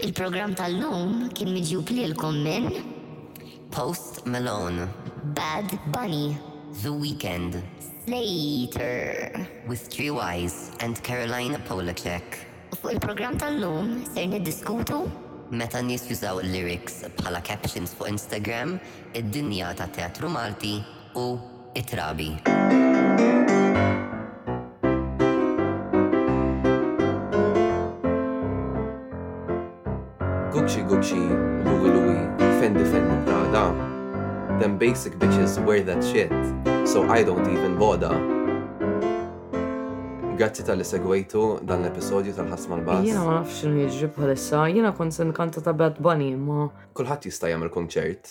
Il-programm tal-lum kien miġjub lilkom minn Post Malone, Bad Bunny, The Weeknd, Slater, With Three Wise and Caroline Polacek. U fuq il-programm tal-lum ser niddiskutu Meta nies jużaw lyrics bħala captions fuq Instagram, id-dinja tat-teatru Malti u it-trabi. Gucci Gucci, Louis Louis, Fendi Fendi Prada Them basic bitches wear that shit so I don't even boda Grazzi tal-li segwejtu dan l-episodju tal-ħas mal-bas. Jena ma nafx xinu jiġri bħalissa, jena kont sen kanta ta' Bad Bunny, ma. Kulħadd jista' jagħmel kunċert.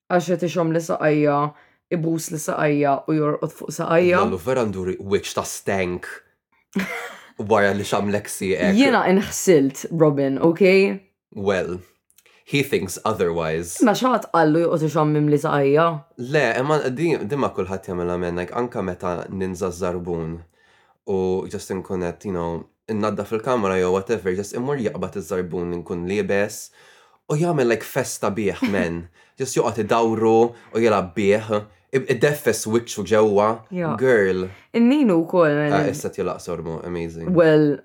Għax qed ixommli saqajja, ibusli saqajja u jorqod fuq saqajja. L-allu vera għandu riq wiċċ ta' stank wara li xammlek sieqek. Jiena inħsilt, Robin, okay? Well, he thinks otherwise. Imma x'ħadd qallu joqgħod ixammimli saqajja? Le, imma din ma kulħadd jagħmilha mennhekk, anke meta ninża' ż-żarbun u just inkun qed, you know, innaddaf il-kamra jew whatever just imur jaqbad iż-żarbun li nkun liebes u jagħmel like festa bih man just joqgħod idawru u jilgħab bih ideffes wiċċu ġewwa girl. In-ninu wkoll. Ah issa tilaq sormu amazing. Well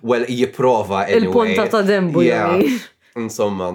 Well jipprova anyway. Il-ponta ta' denbu jgħid. Insomma.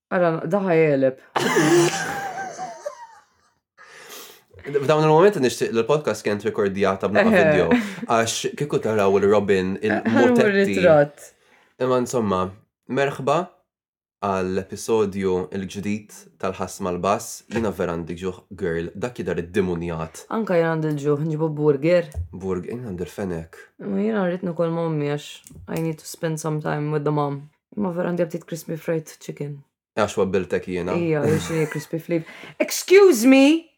Ara, daħħa jeleb. F'dawn il-moment nixtieq li l-podcast kien rekordjata b'na video għax kieku taraw il-Robin il-motetti. Imma insomma, merħba għall-episodju il-ġdid tal-ħasma l-bass, jina vera għandi ġuħ girl, dak jidher id-dimunjat. Anka jina għandi ġuħ, nġibu burger. Burger, jina għandi l-fenek. Jina rritnu kol mommi għax I need to spend some time with the mom. Ma vera għandi bdiet crispy fried chicken. Għax wabbiltek jiena. Ija, xini crispy flip. Excuse me!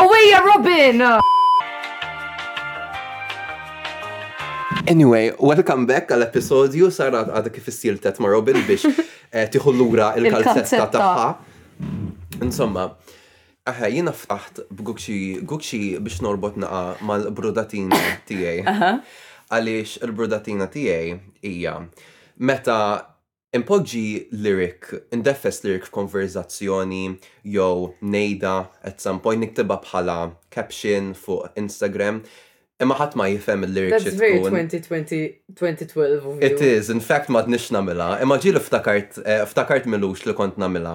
Awija Robin! Anyway, welcome back għal episodju Sara għadha kif issiltet ma' Robin biex eh, tieħu lura il-kalzetta tagħha. Insomma, Eħe, jiena ftaħt b'Gucci Gucci biex norbot naqa mal-brudatina tiegħi. Għaliex il-brudatina tiegħi hija meta impoġġi lirik, indeffes lirik f'konverżazzjoni jew ngħidha at some point, niktibha bħala caption fuq Instagram, imma ħadd ma jifhem il-lirik xi tkun. That's very 2012 of you. It is, in fact m'għadniex nagħmilha, imma ġieli ftakart, eh, ftakart Milux li kont nagħmilha.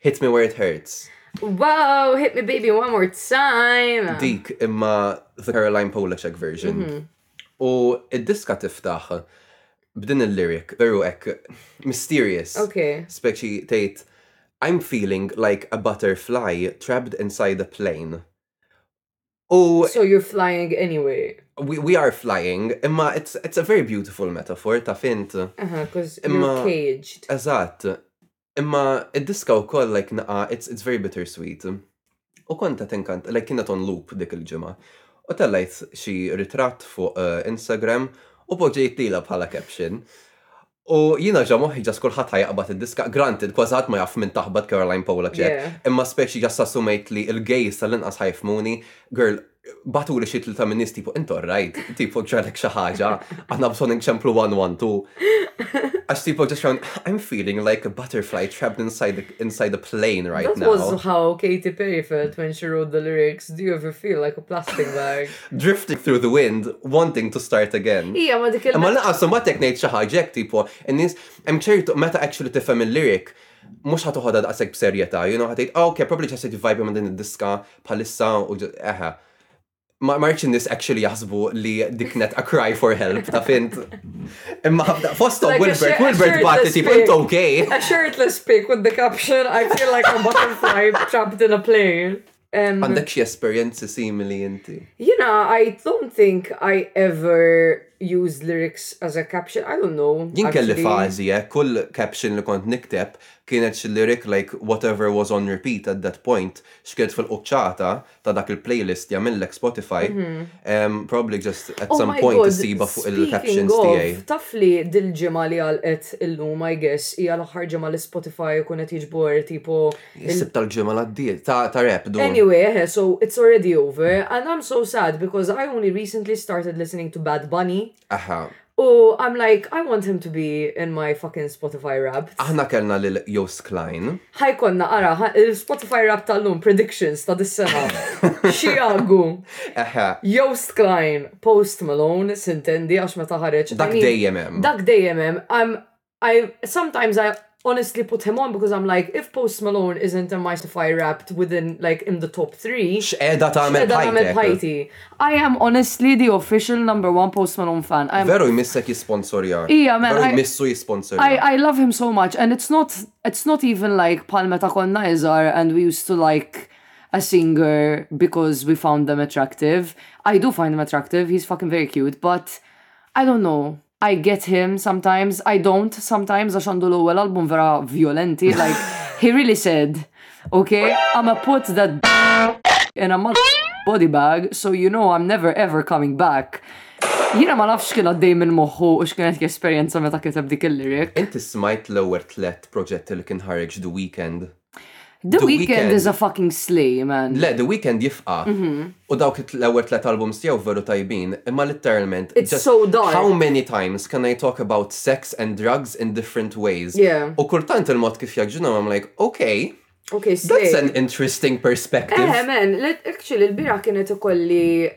Hit me where it hurts. Wow, hit me baby one more time. Dik imma the Caroline Polachek version. Mhm. U id-diska tiftaħ b'din il-lyric, veru ek mysterious. Ok. Speċi tgħid I'm feeling like a butterfly trapped inside a plane. U So you're flying anyway. we, we are flying, imma it's, it's a very beautiful metaphor ta' fint. Aha, cause you're Imma- caged. Eżatt. Imma id-diska wkoll like naqa' it's it's very bitter sweet. U kont qed inkant like kienet on loop dik il-ġimgħa. U tellajt xi ritratt fuq Instagram u poġġejt lilha bħala caption. U jiena ġo moħħi just kulħadd ħa jaqbad id-diska, granted kważi ħadd ma jaf min taħbat Caroline Polacek, imma speċi just assumejt li l-gays tal-inqas ħa jifhmuni, girl batuli xi tlita minn nies tipo inti orrajt, tipo ġralek xi ħaġa, aħna bżonn inċemplu one one two. Għax tipo ġax I'm feeling like a butterfly trapped inside the, inside a plane right That now. That was how Katy Perry felt when she wrote the lyrics, do you ever feel like a plastic bag? Drifting through the wind, wanting to start again. Ija, ma dik il- Ma laqas ma tek ngħid xi ħaġa tipo, in-nies hemm ċertu meta actually tifhem il-lyric, mux ħatuħoda daqseg b'serjeta, you know, ħatejt, oh, okay, probably ġasit vibe minn din id-diska, bħalissa u eħe. Ma marċ nis actually jaħsbu li diknet a cry for help, ta' fint. Imma ħabda, fostom Wilbert, Wilbert bati tipo, it's okay. A shirtless pic with the caption, I feel like a butterfly trapped in a plane. Għandek xie esperienzi simili inti? You know, I don't think I ever used lyrics as a caption, I don't know. Jien kelli fazi, eh, kull caption li kont nikteb kienet xie lyric like whatever was on repeat at that point. X'kiet fil-quċċata ta' dak il-playlist jagħmillek Spotify, probably just at oh some point issiba fuq il-captions tiegħi. Taf li dil-ġimgħa li għalqet illum I guess hija l-aħħar ġimgħa li Spotify ikun qed jiġbor tipo Is-sibt tal-ġimgħa l-għaddiet ta' rap dun. Anyway, eħe, so it's already over and I'm so sad because I only recently started listening to Bad Bunny. Aha. U I'm like, I want him to be in my fucking Spotify Wrapped. Aħna kellna lil Joost Klein. Ħa jkollna, ara, il-Spotify Wrapped tal-lum, predictions ta' dis-sena. Xi jagħgu? Eħe. Joost Klein, Post Malone, sintendi għax meta ħareġ. Dak dejjem hemm. Dak dejjem hemm. I sometimes I honestly put him on because I'm like, if Post Malone isn't a Mystify Wrapped within like in the top three, x'edha tagħmel ħajti. I am honestly the official number one Post Malone fan. I'm, Veru jmissek jisponsorja. Ija, man. Veru jmissu I, I love him so much and it's not it's not even like Palma ta' konna and we used to like a singer because we found them attractive. I do find him attractive. He's fucking very cute, but I don't know. I get him sometimes, I don't sometimes għax għandu l-ewwel album vera vjolenti like he really said, okay, I'm a put that in a body bag so you know I'm never ever coming back. Jiena ma nafx kien għaddej minn moħħu u x'kienet jesperjenza meta kiteb dik il-lyric. Inti smajt l-ewwel tliet proġetti li kien ħareġ The Weeknd? The Weeknd is a fucking slay, man. Le, The Weeknd jifqa. U dawk l-ewwel tliet albums tiegħu veru tajbin, imma litteralment. It's so dark. How many times can I talk about sex and drugs in different ways? Yeah. U kultant il-mod kif jaġġunhom I'm like, ok. Ok, slay. That's an interesting perspective. Eh, man, actually l-bieraħ kienet ikolli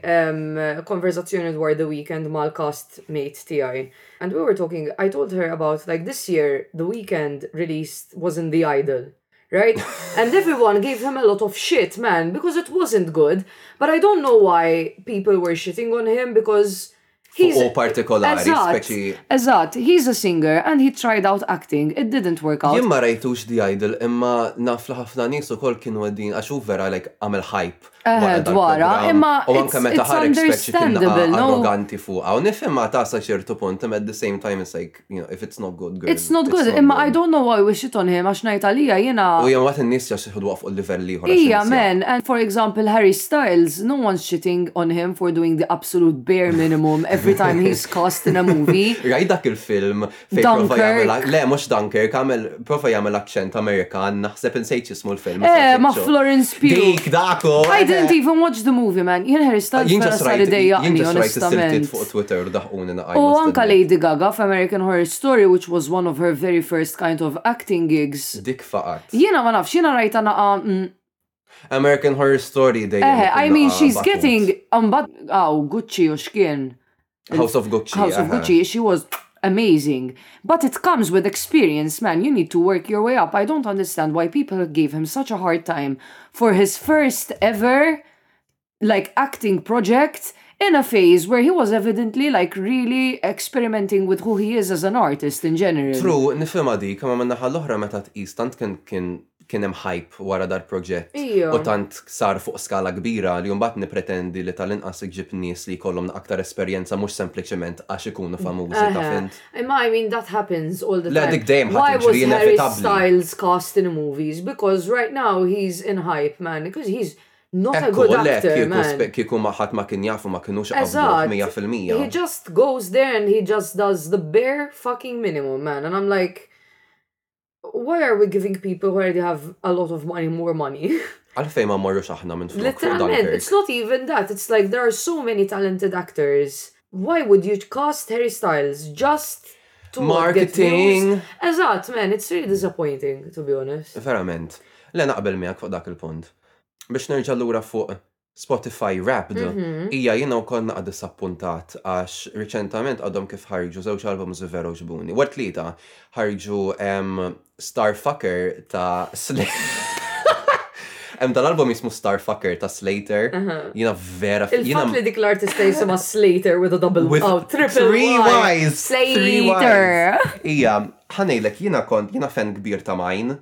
konverżazzjoni dwar The Weeknd mal-cast mate tiegħi. And we were talking, I told her about like this year the Weeknd released wasn't the idol. Right? And everyone gave him a lot of shit, man, because it wasn't good. But I don't know why people were shitting on him because he's U partikolari, Eżatt, speċi. Eżatt, he's a singer and he tried out acting. It didn't work out. Jien ma rajtux The Idol imma naf li ħafna nies ukoll kienu qegħdin għax hu vera like għamel hype Eħe, dwara, imma. U anke meta ħareġ speċi kien arroganti fuqa. U nifhimha ta' sa ċertu punt, imma at the same time it's like, you know, if it's not good, girl. It's not good, imma I don't know why we shit on him, għax ngħid għalija jiena. U jien waqt in-nies ġas jħodu waqfu l-livell ieħor. Ija, man, and for example Harry Styles, no one's shitting on him for doing the absolute bare minimum every time he's cast in a movie. Rajt dak il-film Dunkirk. Le, mux Dunkirk, għamel, profa jgħamil accent Amerikan, naħseb insejt jismu l-film. Eh, ma Florence Pugh. Dik, daku. I didn't even watch the movie, man. Jien Harry Styles jien ġas rajt ideja. Jien ġas rajt s-siltiet fuq Twitter u daħquni naqaj. U anka Lady Gaga f'American Horror Story, which was one of her very first kind of acting gigs. Dik faqat. Jiena ma nafx, jiena rajta naqa mm, American Horror Story dejjem. Eh, I mean, she's getting, um, but, aw, Gucci u xkien. House of Gucci. House of uh-huh. Gucci, she was amazing. But it comes with experience, man. You need to work your way up. I don't understand why people gave him such a hard time for his first ever like acting projects in a phase where he was evidently like really experimenting with who he is as an artist in general. True, nifhimha dik, imma min-naħa l-oħra meta tqis tant kien hemm hype wara dal-proġett u tant sar fuq skala kbira li mbagħad nippretendi li tal-inqas iġġib nies li jkollhom aktar esperjenza mhux sempliċement għax ikunu famużi, taf int. Imma I mean that happens all the time. Le dik dejjem ħa tiġri, inevitabbli. Why was Harry Styles cast in a movies? Because right now he's in hype man, because he's not a good actor man. Kieku ma ħadd ma kien jafu ma kienux qabduh 100%. He just goes there and he just does the bare fucking minimum man and I'm like why are we giving people who already have a lot of money more money? Għalfejn ma mmorrux aħna minn flok fuq dan It's not even that, it's like there are so many talented actors. Why would you cast Harry Styles just to marketing? Eżatt, man, it's really disappointing to be honest. Verament. Le naqbel miegħek fuq dak il-punt. biex nerġa' lura fuq Spotify Wrapped, mhm. hija jiena wkoll naqa' disappuntat għax riċentament għadhom kif ħarġu żewġ albums li vera ġbuni. Wara tlieta ħarġu Starfucker ta' Slater. Hemm dal-album jismu Starfucker ta' Slater. Jiena vera Jiena li dik l-artista jisimha Slater with a double with oh, triple three Y's. Slater. Ija, ħanejlek jiena kont jiena fan kbir ta' Mine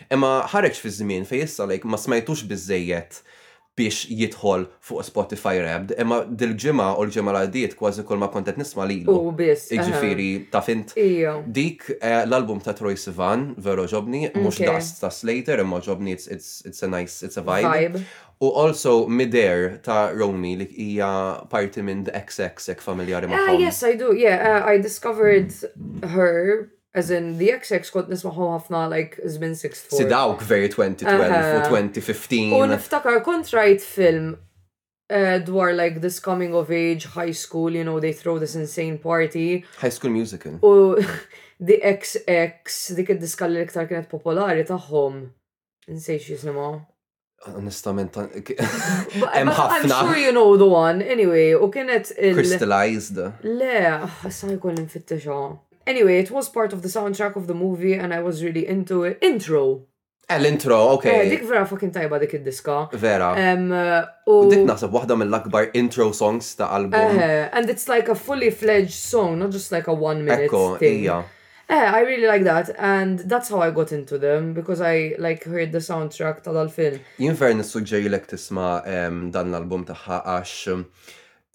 Imma ħareġ fi żmien fejn issa like ma smajtux biżżejjed biex jidħol fuq Spotify Wrapped, imma dil-ġimgħa u l-ġimgħa li għaddiet kważi kull ma kont qed nisma' lilu. Hu biss, aha. Jiġifieri taf int. Ija. Dik l-album ta' Troye Sivan veru għoġobni, mhux daqs ta' Slater imma għoġobni it's it's it's a nice it's a vibe. Vibe. U also Midair ta' Roni li hija parti minn The Xx, jekk familjari magħhom. Ah yes I do, yeah, I discovered her As in the XX kont nismaħom ħafna like żmien sixth form. Si dawk veri 2012 u 2015. U niftakar kont rajt film eh, dwar like this coming of age high school, you know, they throw this insane party. High school musical. U the XX, dik id-diska li iktar kienet popolari tagħhom. Nsejx jisimha. Onestament, hemm ħafna. I'm sure you know the one, anyway, u kienet il- Crystallized. Le, sa jkun nfittixha. Anyway, it was part of the soundtrack of the movie and I was really into it. Intro! Eh, l-intro, ok. Eh, dik vera fucking tajba dik id-diska. Vera. U dik naħseb waħda mill-akbar intro songs ta' album. Eh, and it's like a fully fledged song, not just like a one minute. Ekko, ija. Eh, I really like that and that's how I got into them because I like heard the soundtrack ta' dal-film. Jien ferm nissuġġerilek tisma' dan l-album tagħha għax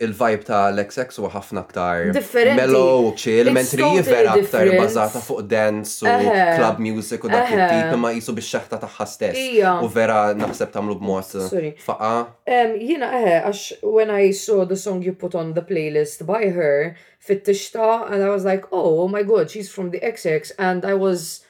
il-vibe ta' l-XX huwa ħafna aktar mellow, chill, mentri vera aktar bażata fuq dance u club music u dak it-tip imma qisu bix-xeħta tagħha stess. U vera naħseb tagħmlu b'mod faqa. Jiena eħe, għax when I saw the song you put on the playlist by her, fit tishta, and I was like, oh, oh my god, she's from the XX and I was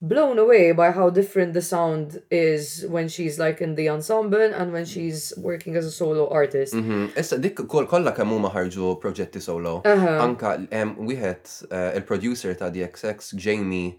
blown away by how different the sound is when she's like in the ensemble and when she's working as a solo artist. Mm-hmm. Issa dik kolla kemm huma ħarġu proġetti solo. Anka wieħed eh, il-producer ta' DXX Jamie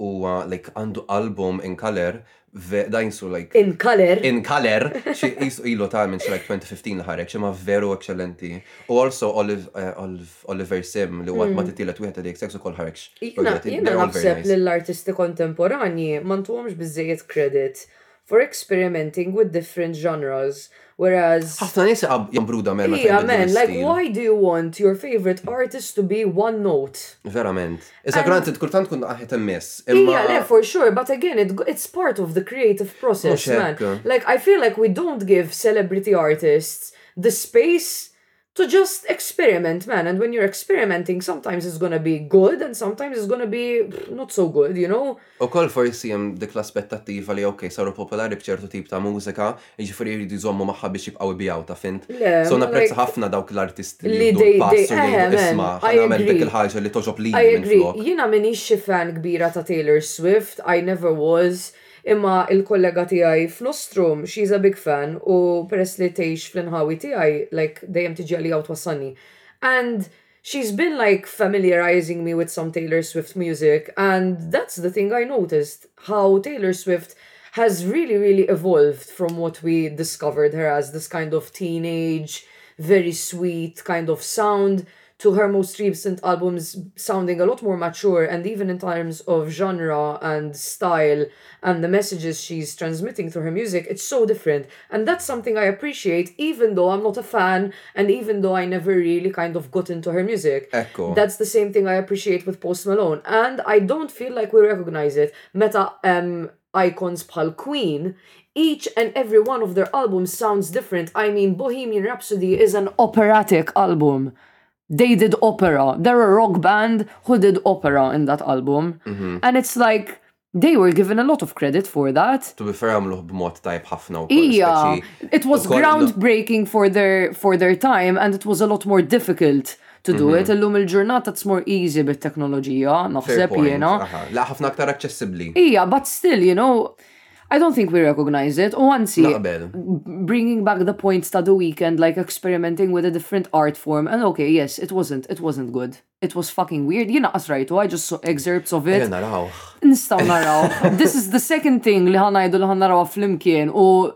u like għandu album in color Ve, da jinsu like. In color. In color. Xi jisu ilu ta' minn xi like 2015 li ħareġ, imma veru eċċellenti. U also Olive, eh, Olive, Oliver Sim li huwa tmat it-tielet wieħed ta' DXX ukoll ħareġ. Jiena, jiena naħseb li l-artisti kontemporanji ma ntuhomx biżżejjed credit for experimenting with different genres Whereas. ħafna nies jambruda mela. Yeah, man, like, why do you want your favorite artist to be one note? Verament. Issa granted, kultant kun aħet emmis. Yeah, le, for sure, but again, it, it's part of the creative process, oh, man. Like, I feel like we don't give celebrity artists the space to just experiment man and when you're experimenting sometimes it's gonna be good and sometimes it's gonna be not so good you know. Ukoll forsi hemm dik l-aspettattiva li ok saru popolari b'ċertu tip ta' mużika, jiġifieri jridu jżommu magħha biex jibqgħu jbigħu taf int. So napprezza ħafna dawk l-artisti li jieħdu l-pass u jgħidu isma' ħa nagħmel dik il-ħaġa li togħġob lili minflok. Jiena m'iniex xi fan kbira ta' Taylor Swift, I never was, Imma il-kollega she's a big fan u peress li tgħix fl-inħawi tiegħi, like dejjem tiġi għalija u twassalni. And she's been like familiarizing me with some Taylor Swift music and that's the thing I noticed how Taylor Swift has really really evolved from what we discovered her as this kind of teenage very sweet kind of sound to her most recent albums sounding a lot more mature and even in terms of genre and style and the messages she's transmitting through her music it's so different and that's something i appreciate even though i'm not a fan and even though i never really kind of got into her music Echo. that's the same thing i appreciate with post malone and i don't feel like we recognize it meta um icons pal queen each and every one of their albums sounds different i mean bohemian rhapsody is an operatic album they did opera. They're a rock band who did opera in that album. Mm-hmm. And it's like, they were given a lot of credit for that. To be fair, I'm għamluħ type tajb now. Yeah, it was groundbreaking for their for their time and it was a lot more difficult to do it. Illum il-ġurnata it's more easy bit-teknoloġija, naħseb jiena. La ħafna aktar aċċessibbli. Ija, but still, you know, I don't think we recognize it, u anzi, bringing back the points ta' the weekend, like experimenting with a different art form, and okay, yes, it wasn't, it wasn't good. It was fucking weird, jina qasrajtu, I just saw excerpts of it. Nistaw naraw. This is the second thing li ħanajdu li ħanaraw fl-imkien, u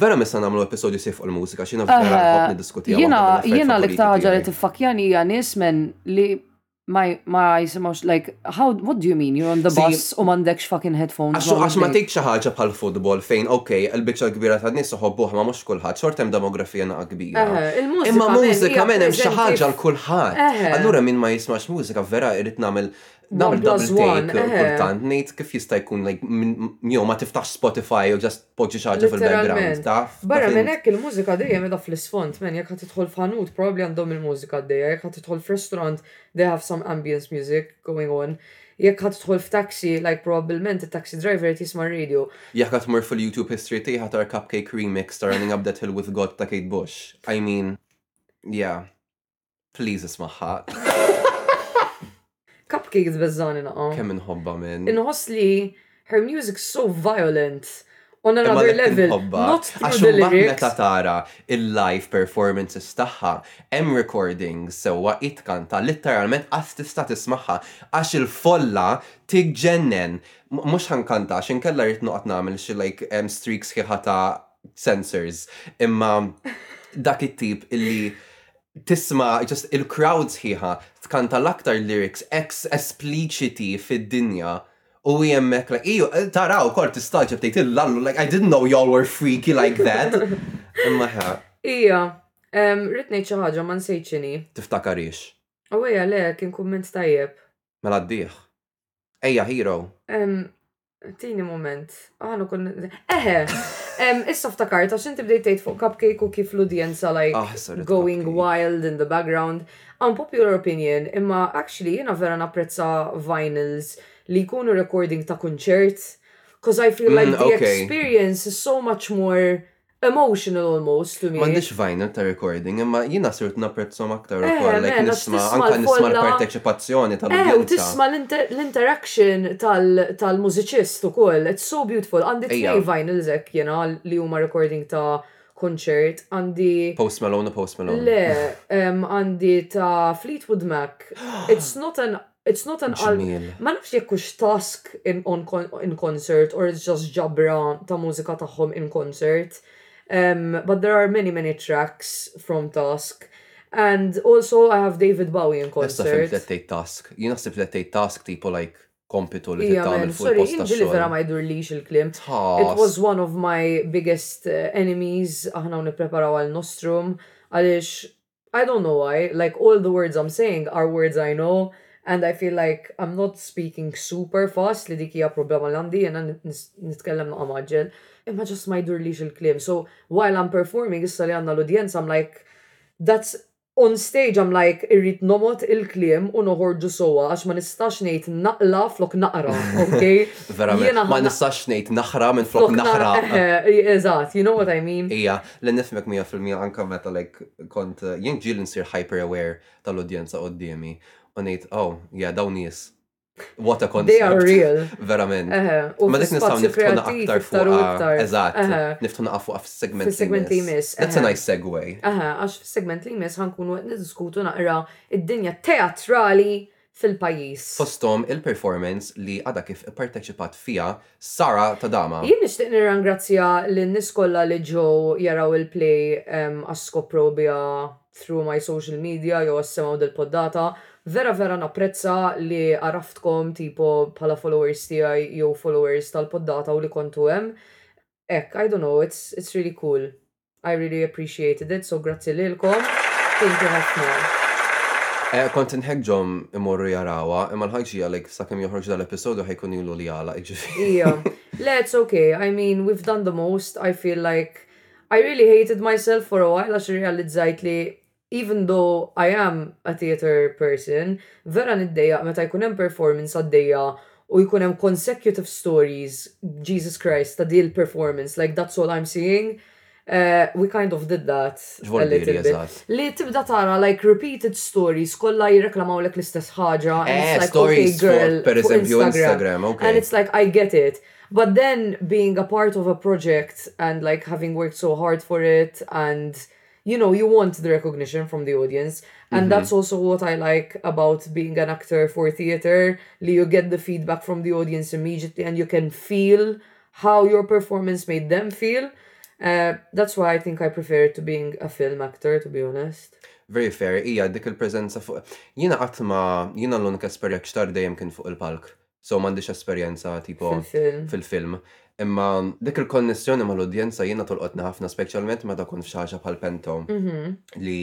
Vera missa nagħmlu episodju sieħ fuq il-mużika għax jiena vera eh, nħobb niddiskutiha. Jiena jiena li ħaġa li tiffakkjan hija nies men li ma jisimgħux like how what do you mean you're on the bus u m'għandekx fucking headphones. Għax ma tgħid xi ħaġa bħal futbol fejn okay, il-biċċa kbira tan-nies iħobbuh ma mhux kulħadd xort hemm demografija naqa' kbira. Imma mużika men hemm xi ħaġa l kulħadd. Allura min ma jismax mużika vera irid nagħmel Nagħmel One plus double one, take eħe. kultant ngħid kif jista' jkun like min- jew ma tiftaħx Spotify jew just poġġi xi ħaġa fil-background Literalment. taf. Barra taf minn int. hekk il-mużika dejjem qiegħda fl-isfond man, jekk ħa tidħol f'ħanut probabbli għandhom il-mużika għaddejja, jekk ħa tidħol f'restaurant they have some ambience music going on, jekk ħa tidħol f'taxi like probabbilment it-taxi driver qed jisma' r-radio. Jekk ħa tmur fil-YouTube history tiegħi ħa tara Cupcake Remix ta' Running Up That Hill With God ta' Kate Bush. I mean, yeah. Please ismaħħa. Cupcakes bezzani naqqa. Kemm inħobba minn. Inħoss li her music so violent on another level. Not through the lyrics. Meta tara il-live performances tagħha, hemm recordings sewwa itkanta litteralment qatt tista' tismaħħa għax il-folla tiġġennen. Mhux ħankanta għax inkella rrid noqgħod nagħmel xi like streaks ħieħa ta' sensors, imma dak it-tip illi tisma just il-crowd sħiħa tkanta l-aktar lyrics ex espliċiti fid-dinja u jemmek like iju taraw kol tistaġab tgħid il-lallu like I didn't know y'all were freaky like that. Imma ħa. Ija, rrid ngħid xi ħaġa ma nsejċini. Tiftakarix. U hija le kien kumment tajjeb. Mela ddieħ. Ejja, hero. Tini moment. Aħna kun. Eħe! Issa ftakart, għax inti bdejt tgħid fuq cupcake u kif l-udjenza like ah, going wild in the background. Għan popular opinion, imma actually jiena vera napprezza vinyls li jkunu recording ta' kunċert. Cause I feel like mm, the experience is so much more emotional almost to me. M'għandix vinyl ta' recording, imma jiena sirt napprezzhom aktar eh, ukoll like eh, nisma' anke nisma' l-parteċipazzjoni tal-udjenza. Eh, tisma' l-interaction tal-mużiċist ukoll. It's so beautiful. Għandi tnej vinyl zek jiena li huma recording ta' concert għandi. Post Malone u Post Malone. Le, għandi ta' Fleetwood Mac. It's not an It's not an album. Ġmiel. Ma nafx jekk hux task in, on, con- in concert or it's just ġabra ta' mużika tagħhom in concert. Um, but there are many many tracks from Task. And also I have David Bowie in Issa fim concert. flettejt task. Jien naħseb flettejt task tipo like kompitu li Ija tagħmel men, fuq sorry, il-post jien ġili vera tax-xogħol. ma jdurlix il-klim. It Task. was one of my biggest eh, enemies, aħna u nippreparaw għal Nostrum, għaliex I don't know why, like all the words I'm saying are words I know and I feel like I'm not speaking super fast li dik hija problema li għandi jiena nitkellem naqa' mgħaġġel imma just ma jdurlix il-kliem so while I'm performing issa li għandna l-udjenza I'm like that's on stage I'm like irrid nogħmod il-kliem u noħorġu sewwa għax ma nistax ngħid naqla flok naqra ok? Verament ma nistax ngħid naħra minflok naħraq. Eżatt, you know what I mean? Ija, Le nifhmek mija fil-mija anke meta like kont jien ġieli nsir hyper aware tal-udjenza quddiemi u ngħid oh yeah dawn nies what a concept. They are real. Verament. Ma dik nistgħu niftħuna aktar fuqha. Eżatt. Niftħuna fuqha fis-segment. Fis-segment li jmiss. That's a nice segue. Aha, għax fis-segment li jmiss ħankunu qed niddiskutu naqra id-dinja teatrali fil-pajjiż. Fosthom il-performance li għadha kif ipparteċipat fiha Sara Tadama. Jien nixtieq nirrangrazzja lin-nies kollha li ġew jaraw il-play għax skoprew biha through my social media jew għax semgħu dil-poddata. Vera vera napprezza li għaraftkom tipo bħala followers tiegħi jew followers tal-poddata u li kontu hemm. Hekk, I don't know, it's it's really cool. I really appreciated it, so grazzi lilkom. Thank you ħafna. Eh, kont nħegġom imorru jarawa, imma l-ħajxija like sakemm joħroġ dal-episodju ħajkun ilu li għala, iġifieri. Ija. Le, it's okay. I mean, we've done the most. I feel like I really hated myself for a while għax realizzajt li Even though I am a theatre person, vera niddejjaq meta jkun hemm performance għaddejja u jkun hemm consecutive stories Jesus Christ ta' di l-performance like that's all I'm seeing we kind of did that a little bit li tibda tara like repeated stories kollha jirreklamawlek l-istess ħaġa and it's like ok girl fuq Instagram and it's like I get it but then being a part of a project and like having worked so hard for it and you know, you want the recognition from the audience. And mm -hmm. that's also what I like about being an actor for theater. You get the feedback from the audience immediately and you can feel how your performance made them feel. Uh, that's why I think I prefer it to being a film actor, to be honest. Very fair, ija, dik il-prezenza fuq. Jina għatma, jina l-unika esperja kxtar dejjem kien fuq il-palk. so m'għandix esperjenza tipo fil-film. Imma dik il-konnessjoni mal-udjenza jiena tolqotni ħafna, speċjalment meta kont f'xi ħaġa bħal pentom mhm. li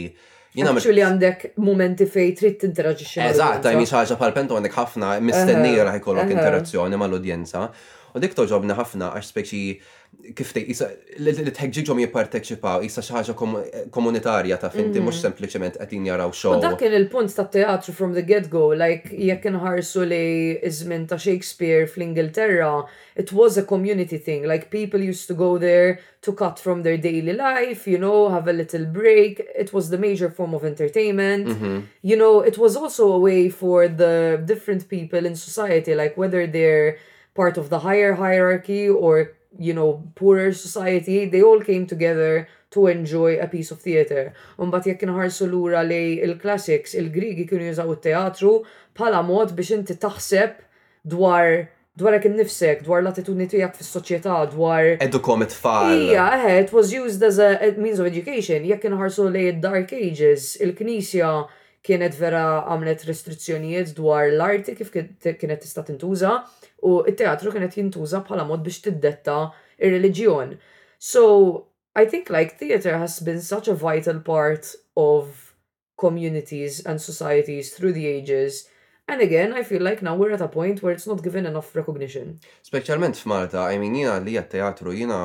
Jina li għandek momenti fej trid tinteraġixxi. Eżatt, tajni xaġa bħal pentu għandek ħafna mistennija raħ ikollok interazzjoni mal-udjenza. U dik toġobni ħafna għax speċi kif tgħid isa li tħeġġiġhom jipparteċipaw isa xi ħaġa komunitarja ta' finti mhux mm. sempliċement qed jaraw xogħol. Dak kien il-punt tat-teatru from the get go, like jekk inħarsu li iż-żmien ta' Shakespeare fl-Ingilterra, it was a community thing, like people used to go there to cut from their daily life, you know, have a little break, it was the major form of entertainment, mm -hmm. you know, it was also a way for the different people in society, like whether they're part of the higher hierarchy or you know poorer society they all came together to enjoy a piece of theatre. Imbagħad jekk inħarsu lura lejn il-classics il-Griegi kienu jużaw it-teatru bħala mod biex inti taħseb dwar dwarek innifsek, dwar l-attitudni tiegħek fis-soċjetà, dwar. Edukhom it-tfal. Ija, eħe, it was used as a means of education. Jekk inħarsu lejn id-dark ages, il-Knisja kienet vera għamlet restrizzjonijiet dwar l-arti kif kienet tista' tintuża u t-teatru kien qed jintuża bħala mod biex tiddetta r-reliġjon. So, I think like theatre has been such a vital part of communities and societies through the ages and again I feel like now we're at a point where it's not given enough recognition. Speċjalment f'Malta, I mean jiena li għat-teatru jiena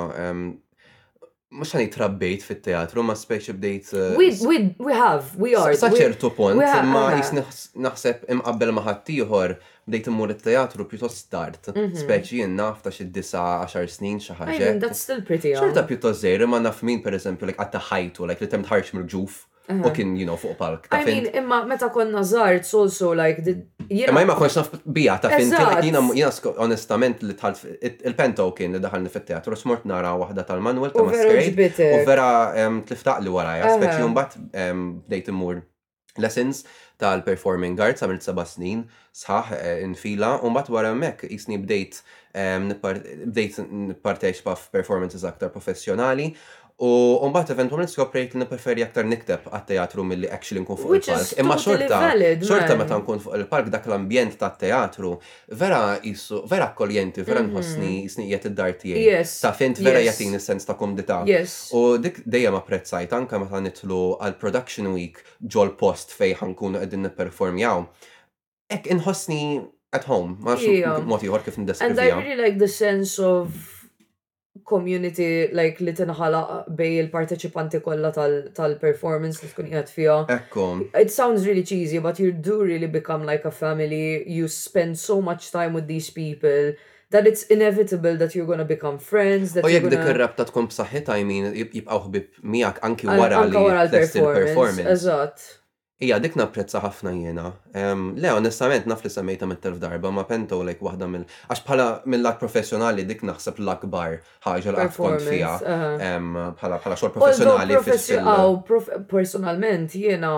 mux għan trabbejt fit-teatru, ma speċi bdejt. Eh, we, we, we have, we are. Saċertu punt, ma jis naħseb imqabbel maħattijħor bdejt immur il-teatru pjuttost start, mhm. speċi jien naf ta' xi disa' għaxar snin xi ħaġa. That's still pretty. Xorta pjuttost żejr, ma naf min pereżempju like qatta ħajtu, like li temm tħarġ mill-ġuf. U kien, you know, fuq palk ta' fin. Imma meta konna żgħar, it's also like the Imma jimma konx naf bija ta' fin jina jina onestament li tħalt il-pento kien li daħalni fit-teatru smort nara waħda tal-Manuel ta' Masquerade u vera tliftaq li warajja speċi mbagħad bdejt immur lessons tal-performing arts għamilt seba' snin sħaħ in fila u mbagħad wara hemmhekk qisni bdejt bdejt nipparteċipa f'performances aktar professjonali u mbagħad eventwalment skoprejt li nippreferi aktar nikteb għat-teatru milli actually nkun fuq il-palk. Imma xorta xorta meta nkun fuq il-palk dak l-ambjent tat-teatru vera qisu vera akkoljenti, vera nħossni jisni qiegħed id-dar tiegħi. Taf int vera jagħtini s-sens ta' kumdità. U dik dejjem apprezzajtha anke meta nidħlu għall-production week ġol-post fejn ħa nkunu qegħdin nipperformjaw, hekk inħossni at home, ma nafx mod ieħor kif ndeskrivija. And I really like the sense of community like li tinħalaq bej il-parteċipanti kollha tal-performance li tkun qiegħed fiha. Ekku. It sounds really cheesy, but you do really become like a family, you spend so much time with these people. That it's inevitable that you're gonna become friends, that you're gonna. U jekk dik ir-rabta tkun b'saħħitha I mean jibqgħu ħbieb miegħek anki wara li tlest il-performance. Eżatt. Ija, dik napprezza ħafna jiena. Le, onestament naf li semmejtha mitt elf darba ma Pento like waħda mill għax bħala mil-lat professjonali dik naħseb l-akbar ħaġa li qatt kont fiha bħala xogħol professjonali. Although professjonalment jiena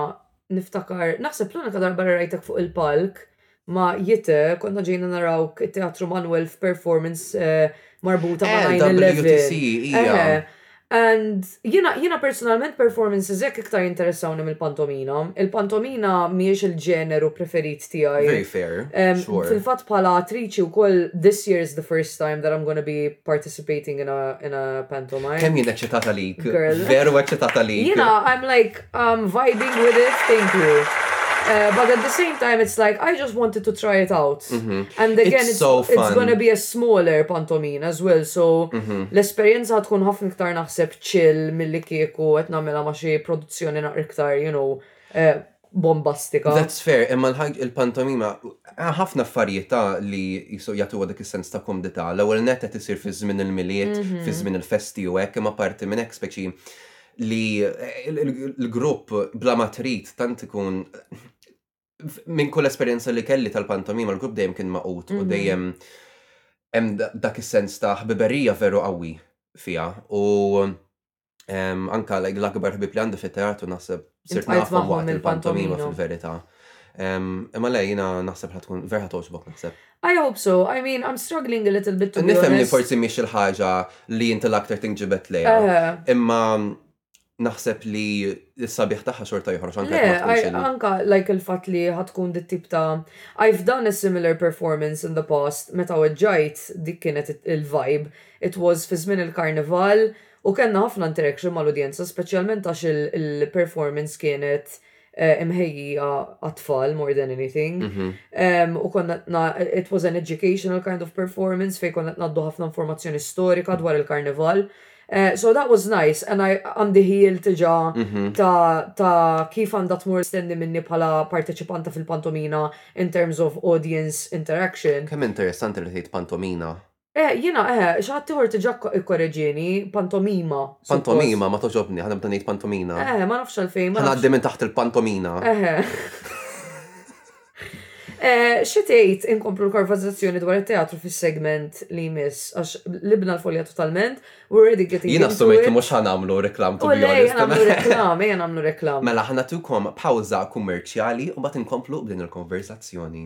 niftakar, naħseb l-unika darba li rajtek fuq il-palk ma jite, konna ġejna narawk teatru Manuel f'performance eh, marbuta ma' eh, Nine Eleven. And jena, jena personalment performances jek iktar interessawni mill-pantomina. Il-pantomina miex il-ġeneru preferit tijaj. Very fair. Um, sure. Fil-fat pala attriċi u koll, this year is the first time that I'm gonna be participating in a, in a pantomime. Kem jien eċċetata lik. Girl. Veru eċċetata lik. Jena, I'm like, I'm vibing with it, thank you. Uh, but at the same time, it's like, I just wanted to try it out. Mm -hmm. And again, it's, it's, so fun. it's gonna be a smaller pantomime as well, so mm -hmm. l-esperienza tkun ħafna iktar naħseb chill mill-li kieku għet namela ma xie produzzjoni naqr iktar, you know, uh, bombastika. That's fair, imma l-ħag il-pantomima, eh, ħafna affarijiet ta' li jisu jatu għadak il-sens ta' komdita, l-ewel netet isir fi żmien il-miliet, mhm. fi żmien il-festi u hekk, imma parti minn hekk speċi li l-grupp bla ma trid tant ikun minn kull esperjenza li kelli tal-pantomima l-grupp dejjem kien maqut u dejjem hemm dak is-sens ta' ħbiberija veru qawwi fiha u anke l-akbar ħbieb li għandi fit-teatru naħseb sirt nafhom waqt il-pantomima fil-verità. Imma le, jina naħseb ħatkun, ver ħatosbok naħseb. I hope so, I mean, I'm struggling a little bit to be Nifhem li forsi miex il-ħaġa li jinti l-aktar tinġibet lejha. Imma naħseb li s-sabiħ tagħha xorta joħroġ anke ma tkunx. Anka like il-fatt li ħatkun dit tip ta' I've done a similar performance in the past meta weġġajt dik kienet il-vibe. It was fi żmien il-karnival u kellna ħafna interaction mal-udjenza speċjalment għax il-performance kienet Eh, imħejjija għat-tfal more than anything. Mhm. Em, U konna na, it was an educational kind of performance fej konna naddu ħafna informazzjoni storika dwar il-karnival. Eh, So that was nice and I għandi ħil tiġa Mhm. ta', ta kif għanda tmur stendi minni bħala parteċipanta fil-pantomina in terms of audience interaction. Kemm interessanti li tgħid pantomina. Eh, jiena eh, xi ħadd ieħor tiġà ikkoreġieni, pantomima. suppost. Pantomima ma toġobni, ħa nibda ngħid pantomina. Eh, ma nafx għalfejn, ma Ħa nafx. ngħaddi minn taħt il-pantomina. Eh. Eh, xi tgħid inkomplu l-konverżazzjoni dwar it-teatru fis-segment li jmiss għax libna l-folja totalment, we're already getting Jien into assumejt li it. mhux ħa nagħmlu reklam to U be lej, honest. ejja nagħmlu reklam, ejja nagħmlu reklam. Mela ħa nagħtukom pawża kummerċjali u mbagħad inkomplu b'din il-konverżazzjoni.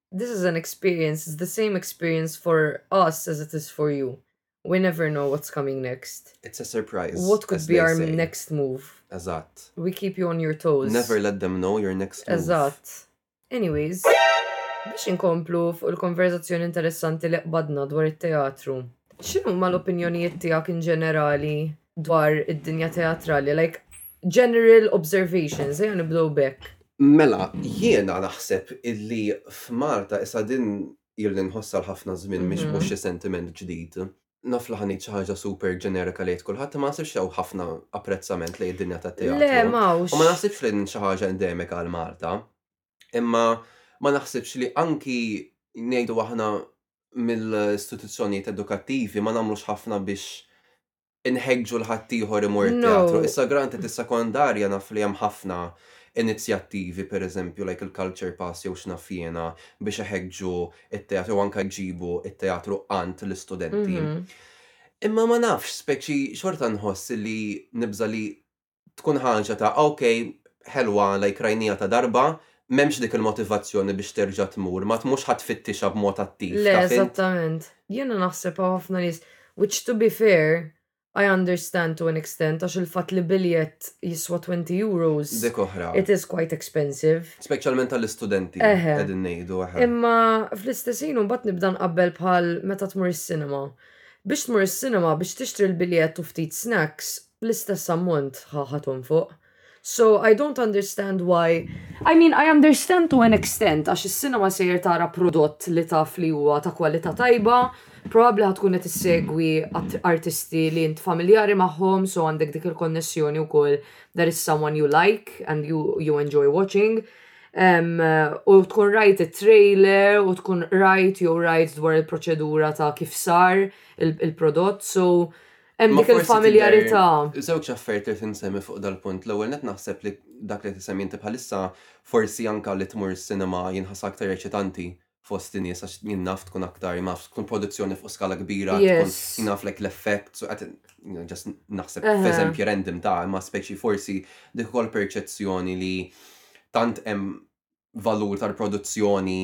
This is an experience, it's the same experience for us as it is for you. We never know what's coming next. It's a surprise. What could be our say. next move? Eżatt. We keep you on your toes. Never let them know your next move. Eżatt. Anyways, biex inkomplu fuq il-konverzazzjoni interessanti li qbadna dwar it-teatru. X'inhu ma l-opinjonijiet tiegħek in ġenerali dwar id-dinja teatrali? Like, General observations, ejja nibdew b'hekk. Mela, jiena naħseb illi f'Malta issa din ilni nħossha l-ħafna żmien mhix mhux xi sentiment ġdid. Naf li ħanid xi ħaġa super ġenerika li kulħadd ma nasibx hawn ħafna apprezzament lejn id-dinja tat-teatru. Le, mawx. U ma naħsibx li xi ħaġa endemika għal Malta. Imma ma naħsibx li anki ngħidu aħna mill-istituzzjonijiet edukattivi ma nagħmlux ħafna biex inħeġġu l-ħaddieħor imur teatru. Issa granti tissa kondarja naf li hemm ħafna inizjattivi per eżempju like il-Culture Pass jew x'naf jiena biex iħeġġu it-teatru anke jġibu it-teatru għand l-istudenti. Mhm. Imma ma nafx speċi xorta nħoss li nibża li tkun ħaġa ta' ok, ħelwa like rajniha ta' darba, m'hemmx dik il-motivazzjoni biex terġa' tmur, ma tmurx ħa tfittixha b'mod attiv, Le, taf int? eżattament. Jiena naħseb hawn ħafna nies, which to be fair, I understand to an extent għax il-fatt li biljett jiswa twenty euros, Dik oħra. it is quite expensive. Speċjalment għall-istudenti, Eħe. qegħdin ngħidu, eħe. Imma fl-istess ħin imbagħad nibda nqabbel bħal meta tmur is-cinema. Biex tmur is-cinema, biex tixtri l-biljett u ftit snacks, bl-istess ammont ħa ħa tonfoq. So I don't understand why, I mean I understand to an extent għax is-cinema sejjer tara prodott li taf li huwa ta' kwalità tajba, probabbli ħa tkun qed issegwi artisti li int familjari magħhom so għandek dik il-konnessjoni wkoll there is someone you like and you you enjoy watching. Ehm u tkun rajt it-trailer u tkun qrajt jew rajt dwar il-proċedura ta' kif sar il-prodott so, Hemm dik il-familjarità. Żewġ affarijiet li tinsemmi fuq dal-punt. L-ewwel net naħseb li dak li tisemmi inti bħalissa forsi anke li tmur is-sinema jinħass aktar eċitanti fost in-nies għax jien naf tkun aktar ma tkun produzzjoni fuq skala kbira, tkun jingħaflek l-effekt, ġast naħseb f'eżempju random ta' ma speċi forsi dik ukoll perċezzjoni li tant hemm valur tal-produzzjoni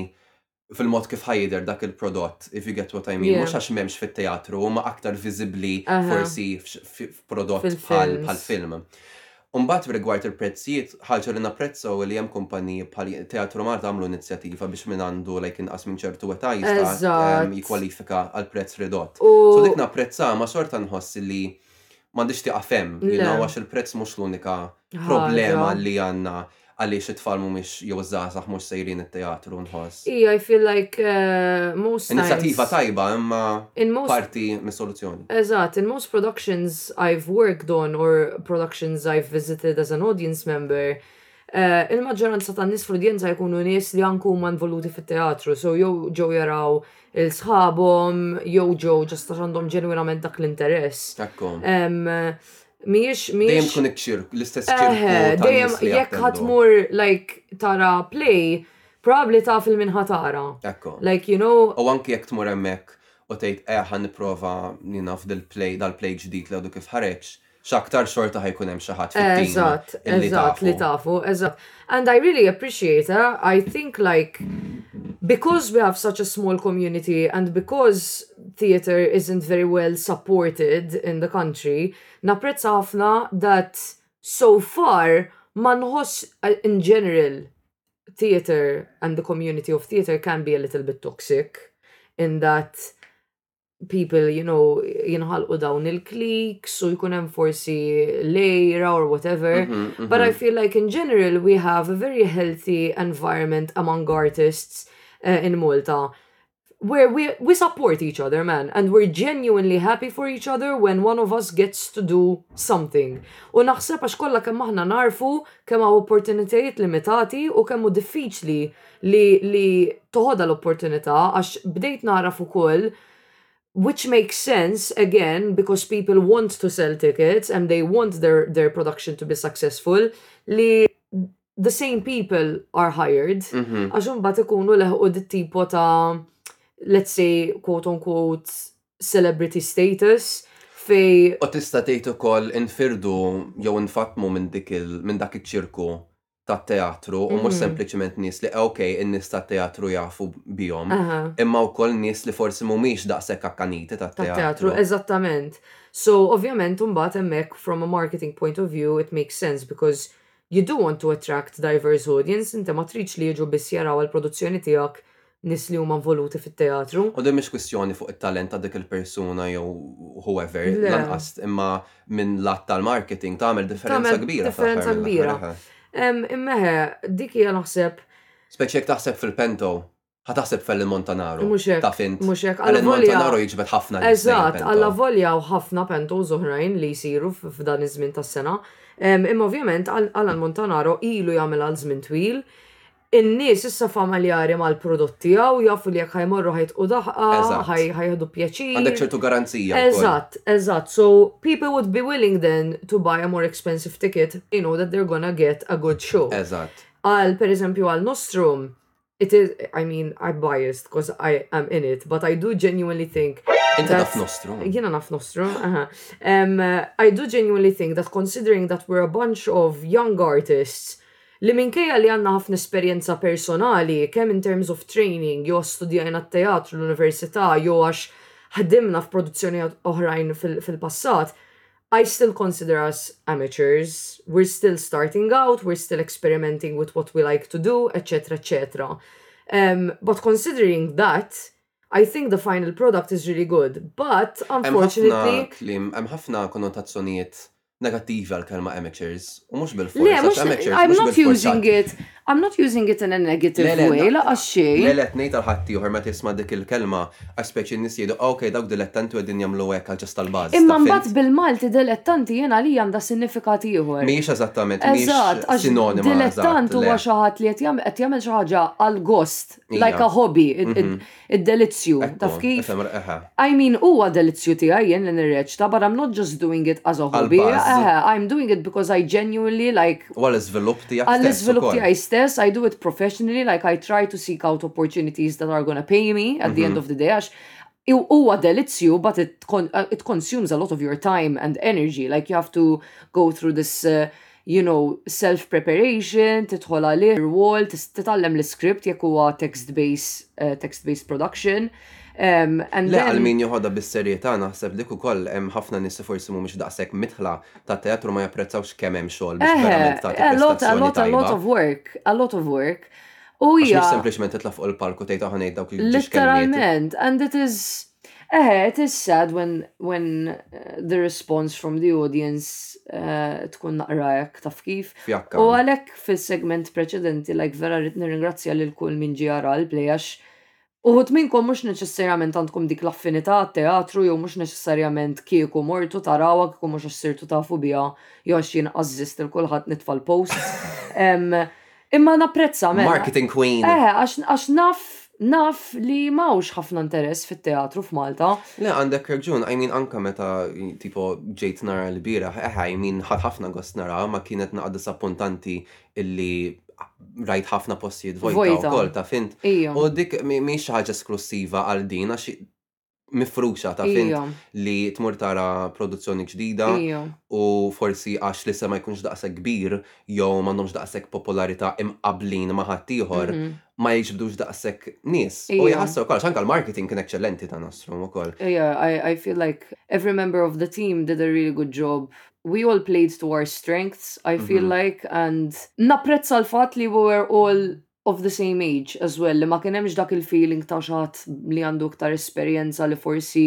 fil-mod kif ħajder dak il-prodott, if you get what I mean, mux għax memx fit-teatru, ma aktar vizibli forsi f'prodott bħal film. Umbat rigward il-prezzijiet, ħagġa li napprezza u li jem kumpaniji bħal Teatru Malta għamlu inizjativa biex minn għandu lajk inqas minn ċertu età jista' ehm, jikwalifika għal prezz ridott. So dik napprezza ma xorta nħoss li m'għandix tiqafem, għax il-prezz mhux l-unika problema Ħaġa. li għandna għaliex it-tfal mhumiex jew iż-żgħażagħ mhux sejrin it-teatru nħoss. Ija, I feel like most times. Inizjattiva tajba imma In most. parti mis-soluzzjoni. Eżatt, in most productions I've worked on or productions I've visited as an audience member, il-maġġoranza tan-nies fl-udjenza jkunu nies li anke huma involuti fit-teatru, so jew ġew jaraw lil sħabhom jew ġew just għax għandhom ġenwinament dak l-interess. Hekk hu. Mhijiex mhijiex. Dejjem tkun iċ-ċir, l-istess ċirku. Dejjem jekk ħatmur like tara play, probabbli taf il-min ħatara. Ekku. Like you know. U anki jekk tmur hemmhekk u tgħid eh ħa nipprova nina f'dil play dal-play ġdid li għadu kif ħareġ, x'aktar xorta ħajkun hemm xi ħadd fit-tim. Eżatt, eżatt li tafu, eżatt. And I really appreciate it. I think like because we have such a small community and because theater isn't very well supported in the country, napprezza ħafna that so far ma nħoss uh, in general theater and the community of theater can be a little bit toxic in that people, you know, jinħalqu dawn il-kliks u jkun hemm forsi lejra or whatever. Mm -hmm, But I feel like in general we have a very healthy environment among artists uh, in Malta where we, we support each other, man, and we're genuinely happy for each other when one of us gets to do something. U naħseb għax kollha kemm aħna narfu kemm hawn opportunitajiet limitati u kemm hu diffiċli li li toħodha l-opportunità għax bdejt nagħraf ukoll which makes sense again because people want to sell tickets and they want their their production to be successful li the same people are hired mhm. għax mm -hmm. imbagħad ikunu leħqu dit tipo ta' let's say quote unquote celebrity status fej. U tista' tgħid ukoll infirdu jew infatmu minn dik minn dak iċ-ċirku tat-teatru u mhux sempliċiment nies li ok, in-nies tat-teatru jafu bihom, imma wkoll nies li forsi mhumiex daqshekk akkaniti tat-teatru. Tat-teatru, eżattament. So, ovvjament imbagħad hemmhekk from a marketing point of view it makes sense because you do want to attract diverse audience, inti ma tridx li jiġu biss jaraw għall-produzzjoni tiegħek nies li huma involuti fit-teatru. U din mhix kwistjoni fuq it-talent ta' dik il-persuna jew whoever, lanqas imma minn lat tal-marketing tagħmel differenza kbira. Differenza kbira. Imma eħe, dik hija naħseb. Speċi jekk taħseb fil-pento, ħa taħseb f'Ellen Montanaro. Mhux hekk. Ta' fint. Mhux hekk. Ellen Montanaro jiġbed ħafna nies. Eżatt, alla volja u ħafna pento oħrajn li jsiru f'dan iż-żmien tas-sena. Imma ovvjament Allan Montanaro ilu jagħmel għal żmien twil. In-nies issa familjari mal-prodott tiegħu, jafu li jekk ħa jmorru ħa jitqu daħqa, ħa jieħdu pjaċir. Għandek ċertu garanzija. Eżatt, eżatt. So, people would be willing then to buy a more expensive ticket, they know that they're gonna get a good show. Eżatt. Għal, per eżempju, għal Nostrum, it is, I mean, I'm biased because I am in it, but I do genuinely think. Inti naf Nostrum. Jiena naf Nostrum, aha. Um, I do genuinely think that considering that we're a bunch of young artists, Li minkejja li għandna ħafna esperjenza personali, kemm in terms of training, jew għax studjajna t-teatru l-università jew għax ħdimna f'produzzjonijet oħrajn fil-passat, I still consider us amateurs, we're still starting out, we're still experimenting with what we like to do, eċċetera eċċetera. But considering that, I think the final product is really good, but unfortunately. Hemm ħafna kliem, hemm ħafna konnotazzjonijiet negattivi għal kelma amateurs u mhux bil-fors. Le, mhux amateurs. I'm not using it. I'm not using it in a negative way, laqas xejn. Le, le, tnejt għal ħadd ieħor meta jisma' dik il-kelma għax speċi n-nies jgħidu, ah, ok, dawk dilettanti qegħdin jagħmlu hekk għal ġast tal-bażi. Imma mbagħad bil-Malti dilettanti jien għalija għandha sinifikat ieħor. Mhijiex eżattament, mhijiex sinonima. Dilettant huwa xi ħadd li qed jagħmel xi ħaġa għall-gost, like a hobby. Mhm. Id-delizzju, taf Ekku, kif? ifhem, eħe. I mean, huwa delizzju tiegħi jien li nirreċta, but I'm not just doing it as a hobby, Għall-buzz. eħe, I'm doing it because I genuinely, like, U għall-iżvilupp tiegħek stess għall-iżvilupp ukoll. tiegħi stess, I do it professionally, like, I try to seek out opportunities that are gonna pay me at the end of the day, għax hu- huwa delizzju, but it con- it consumes a lot of your time and energy, like, you have to go through this, uh, you know, self preparation, tidħol għalih rwol, titgħallem l-iskript jekk huwa text base, eh, text base production. Um, and Le, għal min joħodha bis-serjetà naħseb dik ukoll hemm ħafna nies forsi mhumiex daqshekk mitħla ta' teatru ma japprezzawx kemm hemm xogħol biex verament tagħti a lot, a lot, a lot of work, a lot of work. U hija. Mhux sempliċement titla' fuq il-palku tgħid aħna ngħid dawk li Literalment, and it is Eħe, it is sad when, when uh, the response from the audience uh, tkun naqra hekk taf kif. Fjakka. U għalhekk fis-segment preċedenti like vera rrid nirringrazzja lil kull min ġie ara l-play għax uħud minnkom mhux neċessarjament għandkom dik l-affinità għat-teatru jew mhux neċessarjament kieku mortu tarawha kieku mhux għax sirtu tafu biha jew għax jien għażżiżt lil kulħadd nitfa' l-posts. Em, Imma napprezza mela. Marketing queen. Eh, għax naf naf li mawx ħafna interess fit-teatru f'Malta. Le, għandek raġun, I mean anka meta tipo ġejt nara l-biraħ, eh, I mean ħadd ħafna gost nara, ma kienet naqa' disappuntanti illi rajt ħafna postijiet vojta wkoll, taf int. U dik mhix xi ħaġa esklussiva għal din għax mifruxa ta' fint li tmur tara produzzjoni ġdida u forsi għax li sema jkunx daqshekk kbir jew m'għandhomx daqshekk popolarità imqablin ma' ħadd ieħor mhm. ma jiġbdux daqshekk nies. U jħassru kollox anke l-marketing kien eċċellenti ta' Nostrum ukoll. Yeah, I, I feel like every member of the team did a really good job we all played to our strengths, I feel mm -hmm. like, and napprezza l-fat li we were all of the same age as well li ma kien hemmx dak il-feeling ta' xi ħadd li għandu iktar esperjenza li forsi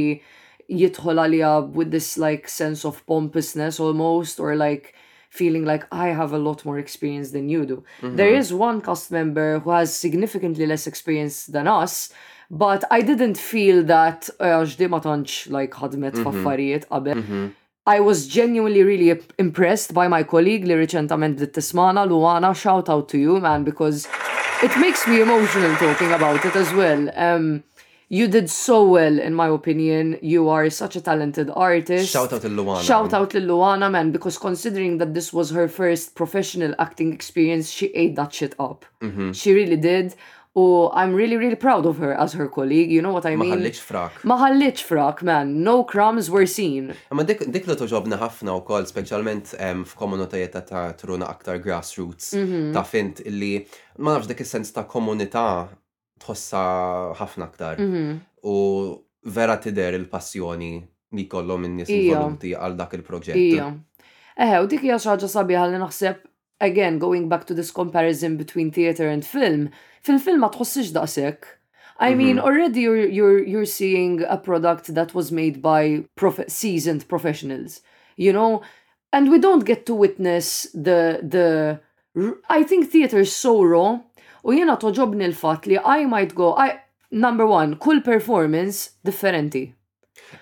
jidħol għaliha with this like sense of pompousness almost or like feeling like I have a lot more experience than you do. Mm -hmm. There is one cast member who has significantly less experience than us, but I didn't feel that għax uh, di ma tantx like ħadmet mm -hmm. f'affarijiet qabel. Mm -hmm. I was genuinely really impressed by my colleague li reċentament bdiet Luana shout out to you man because it makes me emotional talking about it as well. Um, you did so well, in my opinion. You are such a talented artist. Shout out to Luana. Shout out to Luana, man, because considering that this was her first professional acting experience, she ate that shit up. Mm-hmm. She really did. U I'm really, really proud of her as her colleague, you know what I mean? Ma ħallitx frak. Ma ħallitx frak, man. No crumbs were seen. Ma dik, dik li toġobna ħafna u kol, specialment f'komunitajiet ta' truna aktar grassroots, mhm. ta' fint illi, ma nafx dik is-sens ta' komunità tħossa ħafna aktar. Mhm. U vera tider il-passjoni li kollom in-nies involuti għal dak il-proġett. Ija. Eħe, u dik hija xi ħaġa sabiħa li naħseb again, going back to this comparison between theater and film, fil-film ma tħossix daqsek. I mean, mm -hmm. already you're, you're, you're seeing a product that was made by prof seasoned professionals, you know? And we don't get to witness the, the, I think theater is so raw. U jena toġobni l-fat li I might go, I, number one, kull performance differenti.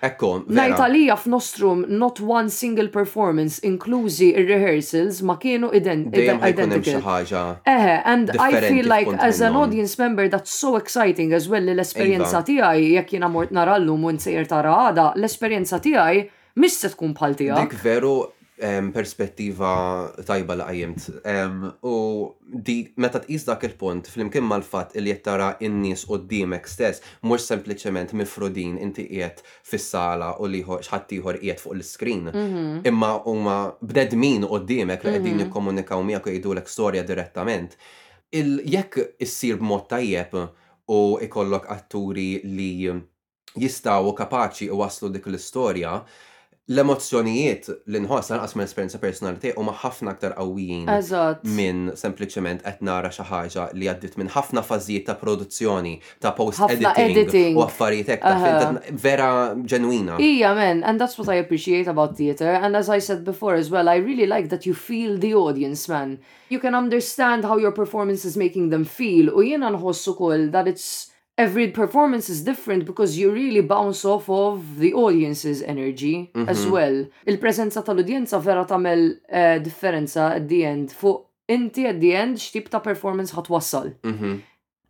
Ekko, Ngħid għalija f'Nostrum not one single performance, inklużi r-rehearsals, ma kienu identical. Eħe, and I feel like as an audience member that's so exciting as well li l-esperjenza tiegħi, jekk jiena mort nara llum u int sejjer tara għada, l-esperjenza tiegħi mhix se tkun bħal tiegħek. Dik veru Perspettiva tajba li qajjimt. U meta tqis dak il-punt flimkien mal-fatt illi qed tara n-nies quddiemek stess mhux sempliċement mifrudin inti qiegħed fis-sala u ħaddieħor qiegħed fuq l-iscreen, imma huma bnedmin quddiemek li qegħdin jikkomunikaw miegħek u jgħidulek storja direttament, jekk issir b'mod tajjeb u jkollok atturi li jistgħu u kapaċi jwasslu dik l-istorja, l-emozzjonijiet li nħoss, lanqas ma l-esperjenza personali tiegħi, huma ħafna aktar qawwijin minn sempliċement qed nara xi ħaġa li għaddiet minn ħafna fażijiet ta' produzzjoni, ta' post-editing u affarijiet hekk, taf int, vera ġenwina. Hija, man, and that's what I appreciate about theatre and as I said before as well, I really like that you feel the audience, man. You can understand how your performance is making them feel u jiena nħoss ukoll that it's every performance is different because you really bounce off of the audience's energy mm -hmm. as mhm. well. Il-prezenza tal-udjenza vera tamel uh, eh, differenza at the end fuq inti at the end x'tip ta' performance ħat wassal. Mm -hmm.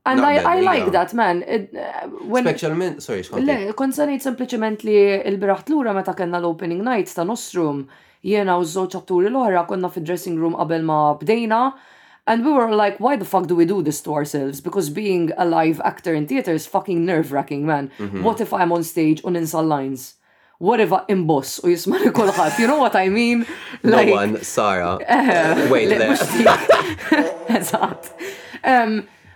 And no, I, I like yeah. that, man. It, uh, when... Specialment, sorry, xkonti. Le, konsanajt sempliciment li il-biraħt l-ura meta kena l-opening night ta' Nostrum, Jiena u ż-żewġ atturi l-oħra konna fid-dressing room qabel ma bdejna and we were all like why the fuck do we do this to ourselves because being a live actor in theatre is fucking nerve wracking man, what if I'm on stage u ninsa l-lines? What if in boss u jismani kulħadd? You know what I mean? No one, Sara. Wait, le. Eżatt.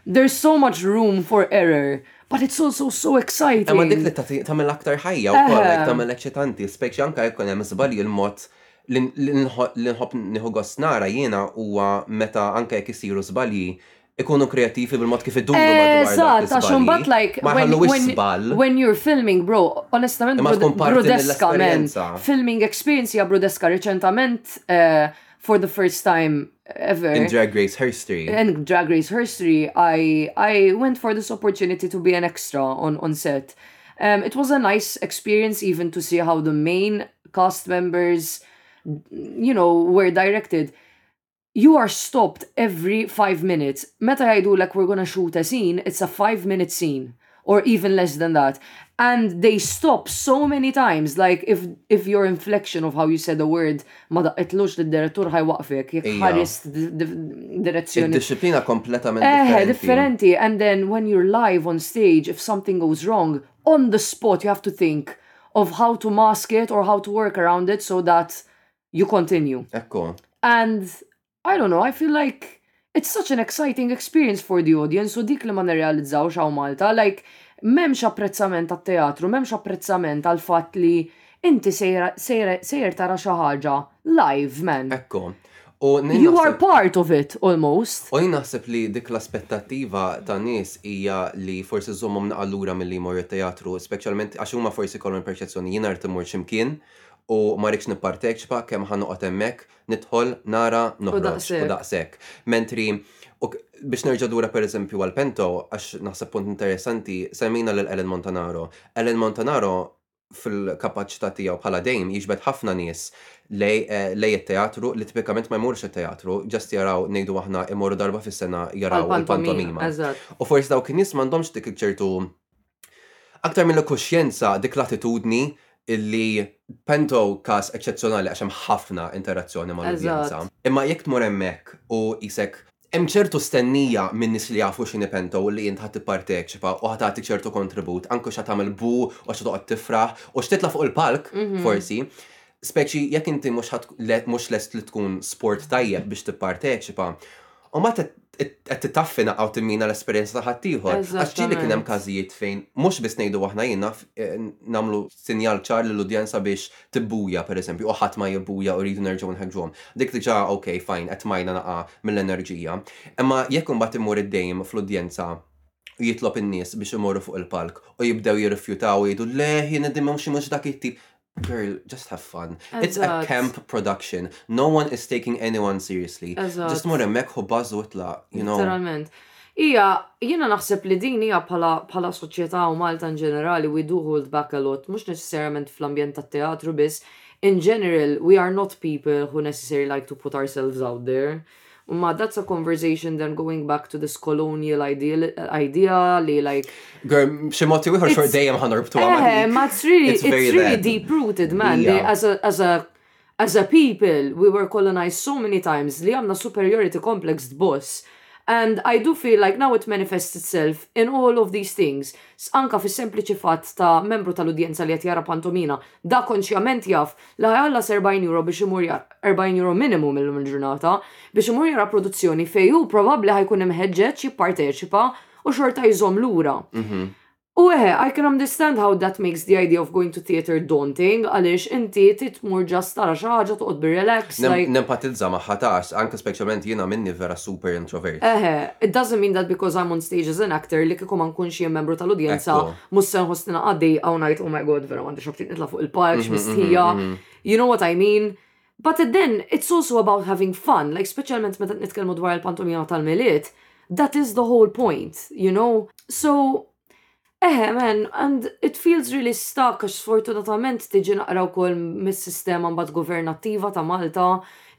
There's so much room for error But it's also so exciting. Imma dik li tagħmel aktar ħajja wkoll, like tagħmel eċitanti, speċi anke jekk hemm żbalji l-mod li nħobb nieħu gost nara jiena huwa meta anke jekk isiru żbalji ikunu kreativi bil-mod kif iduru madwar. Eżatt, għax imbagħad like ma jħalluwiex żball. When you're filming, bro, onestament brudeska men. Filming experience hija brudeska reċentament for the first time ever. In Drag Race history. In Drag Race history, I I went for this opportunity to be an extra on on set. Um, it was a nice experience even to see how the main cast members you know, were directed, you are stopped every five minutes. Meta jajdu like we're gonna shoot a scene, it's a five minute scene or even less than that. And they stop so many times, like if if your inflection of how you said the word ma daqqetlux l-direttur ħajwaqfek, jek ħarist direzzjoni. Disciplina kompletament eh, differenti. differenti. And then when you're live on stage, if something goes wrong, on the spot you have to think of how to mask it or how to work around it so that you continue. Ekko. And I don't know, I feel like it's such an exciting experience for the audience u dik li ma nirrealizzawx hawn Malta, like m'hemmx apprezzament għat-teatru, m'hemmx apprezzament għall-fatt li inti sejjer tara xi ħaġa live, man. Ekku. U jien. You are part of it, almost. U jien naħseb li dik l-aspettattiva ta' nies hija li forsi żżommhom naqa' lura milli jmorru t-teatru, speċjalment għax huma forsi jkollhom il-perċezzjoni jiena rrid immur xi mkien u ma rridx nipparteċipa kemm ħa noqgħod hemmhekk, nidħol, nara, noħroġ u daqshekk. Mentri biex nerġa' dura pereżempju għal Pento għax naħseb punt interessanti semmina lil Ellen Montanaro. Ellen Montanaro fil-kapaċità tiegħu bħala dejm jiġbed ħafna nies lej eh, it-teatru li tipikament ma jmurx it-teatru, ġast jaraw ngħidu aħna imorru darba fis-sena jaraw il-pantomima. U forsi dawk in-nies m'għandhomx dik ċertu Aktar milli kuxjenza, dik l-attitudni li pento każ eċċezzjonali għax hemm ħafna interazzjoni mal-udjenza. Imma jekk tmur hemmhekk u qisek hemm ċertu stennija min-nies li jafu x'inhi pento li int ħa tipparteċipa u ħa tagħti ċertu kontribut, anke u x'ħa tagħmel bu u għax ħa toqgħod tifraħ u x'titla' fuq il-palk forsi, speċi jekk inti mhux lest li tkun sport tajjeb biex tipparteċipa, U ma qed titaffi naqgħu timmina l-esperjenza ta' ħaddieħor. Għax ġieli kien hemm każijiet fejn mhux biss ngħidu aħna jien naf eh, nagħmlu sinjal ċar lill-udjenza biex tibbuja pereżempju u ħadd ma jibbuja u rridu nerġgħu nħeġġuhom. Dik diġà ok, fajn, qed tmajna naqa' mill-enerġija. Imma jekk imbagħad imur id-dejjem fl-udjenza u jitlob in-nies biex imorru fuq il-palk u jibdew jirrifjutaw u jgħidu le, jien id-dimma mhux dak it-tip. Girl, just have fun. It's a camp production. No one is taking anyone seriously. Just mur emmek hu bazzu itla, you know. Literalment. Ija, jina naħseb li din hija bħala soċjetà u Malta in ġenerali we do hold back a lot, mhux neċessarjament fl-ambjent tat-teatru biss. In general, we are not people who necessarily like to put ourselves out there. Imma that's a conversation then going back to this colonial idea li like. Xi mod ieħor xor dejjem ħanorbtu għamel. Eh, ma it's really, it's really deep rooted man li as a, as a as a people we were colonized so many times li għandna superiority complex boss. And I do feel like now it manifests itself in all of these things. Anka fis sempliċi fatt ta' membru tal-udjenza li qed jara pantomina, da konxjament jaf La jħallas €40 biex imur jara, €40 minimu millum il-ġurnata, biex imur jara produzzjoni fejn hu probabbli ħa jkun imħeġġeġ jipparteċipa u xorta jżomm lura. U eħe, I can understand how that makes the idea of going to theatre daunting għaliex inti trid tmur just tara xi ħaġa toqgħod bir-relax like. Nempathizza magħha tas, anke speċjalment jiena minni vera super introvert. Eħe, it doesn't mean that because I'm on stage as an actor li kieku ma nkunx jien membru tal-udjenza Mhux se nħossni naqgħad dejqa u ngħid, 'Oh my God, vera m'għandix aptit nitla' fuq il-palk, x'mistħija'. You know what I mean? But at then, it's also about having fun, like speċjalment meta qed nitkellmu dwar il-pantomima tal-Milied, that is the whole point, you know? So, eħe man, and it feels really stuck għax sfortunatament tiġi naqra wkoll mis-sistema mbagħad governattiva ta' Malta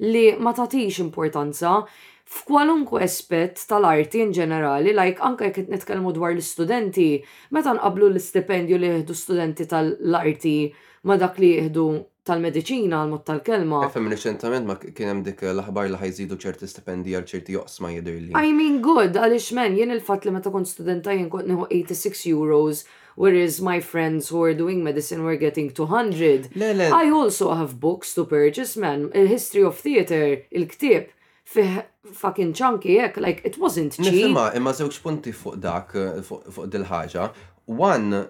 li ma tagħtix importanza, f'kwalunkwe aspett tal-arti in ġenerali, like anke jekk qed nitkellmu dwar l-istudenti, meta nqabblu l-istipendju li jieħdu studenti tal-arti ma' dak li jieħdu tal-mediċina, għall-mod tal-kelma. Efhem, riċentament ma kien hemm dik l-aħbar li ħa jżidu ċerti stipendji għal ċerti oqsma jidhirli. I mean good, għaliex man, jien il-fatt li meta kont studenta jien kont nieħu eighty six euros whereas my friends who were doing medicine were getting two hundred. Le, le. I also have books to purchase man, il-history of theatre, il-ktieb, fih fucking chunky hekk, like it wasn't cheap. Nisimha, imma żewġ punti fuq dak, fuq dil-ħaġa. One,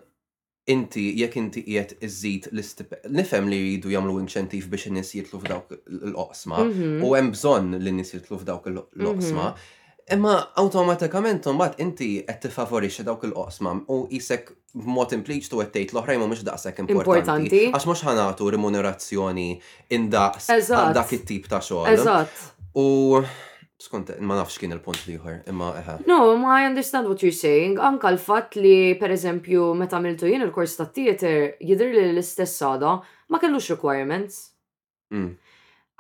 inti jekk inti qiegħed iżid l istip nifhem li jridu jagħmlu inċentiv biex in-nies jitlu f'dawk l-oqsma mhm. u hemm bżonn li n-nies jitlu f'dawk l-oqsma. Mhm. Imma awtomatikament imbagħad inti qed tiffavorixxi dawk il-oqsma u isek b'mod impliċtu qed tgħid l-oħrajn mhumiex daqshekk importanti. Għax mhux ħa nagħtu rimunerazzjoni indaqs għal dak it-tip ta' xogħol. Eżatt. U skont ma nafx kien il-punt liħor, imma eħe. No, ma I understand what you're saying. Anka l-fatt li pereżempju meta miltu jien il-kors ta' theater jidher li l-istess għada ma kellux requirements. Mm.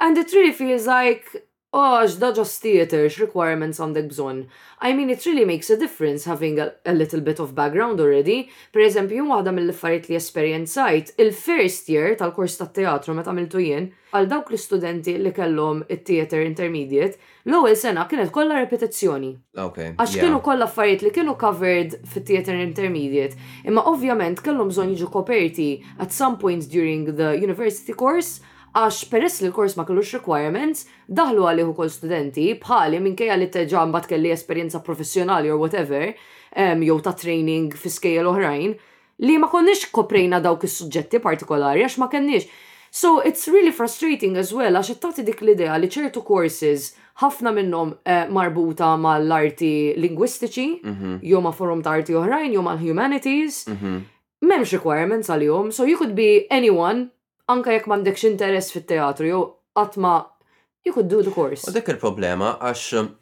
And it really feels like, oh, da just theater, requirements għandek bżon. I mean, it really makes a difference having a, a little bit of background already. Per eżempju, waħda mill-affarijiet li esperjenzajt, il-first year tal-kors ta' teatru meta għamiltu jien, għal dawk l-istudenti li kellhom it-theater intermediate, L-ewwel sena kienet kollha repetizzjoni. Ok, yeah. Għax kienu kollha affarijiet li kienu covered fit-theatre intermediate, imma ovvjament kellhom bżonn jiġu koperti at some point during the university course għax peress li l-course ma kellux requirements, daħlu għalih ukoll studenti, bħali, minkejja li teġa mbagħad kelli esperjenza professjonali or whatever, jew ta' training fi skejjel oħrajn, li ma konniex koprejna dawk is-suġġetti partikolari għax ma kenniex. So it's really frustrating as well għax qed tagħti dik l-idea li ċertu courses ħafna minnhom marbuta mal-arti lingwistiċi jew ma' forom ta' arti oħrajn jew mal-humanities m'hemmx requirements għalihom so you could be anyone anke jekk m'għandekx interess fit-teatru jew qatt ma you could do the course. U dik il-problema għax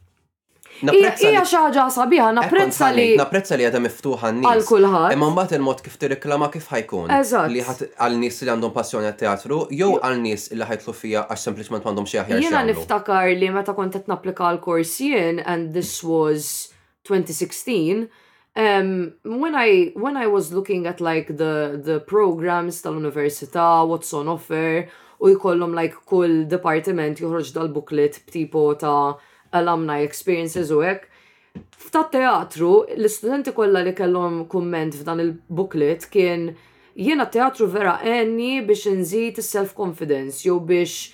Hija xi ħaġa sabiħa, napprezza li. Napprezza li għadha miftuħa n-nies. Għal kulħadd. Imma mbagħad il-mod kif tirriklama kif ħajkun. Eżatt. Li għal nies li għandhom passjoni għat-teatru jew għal nies li ħajtlu fija għax sempliċement m'għandhom xi aħjar xi Jiena niftakar li meta kont qed napplika għal kors jien and this was 2016, um, when I when I was looking at like the the programs tal-università, what's on offer, u jkollhom like kull dipartiment joħroġ dal-booklet b'tipu ta' alumni experiences u hekk. F'tat teatru, l-istudenti kollha li kellhom kumment f'dan il-booklet kien Jiena t-teatru vera għenni biex inżid is-self-confidence jew biex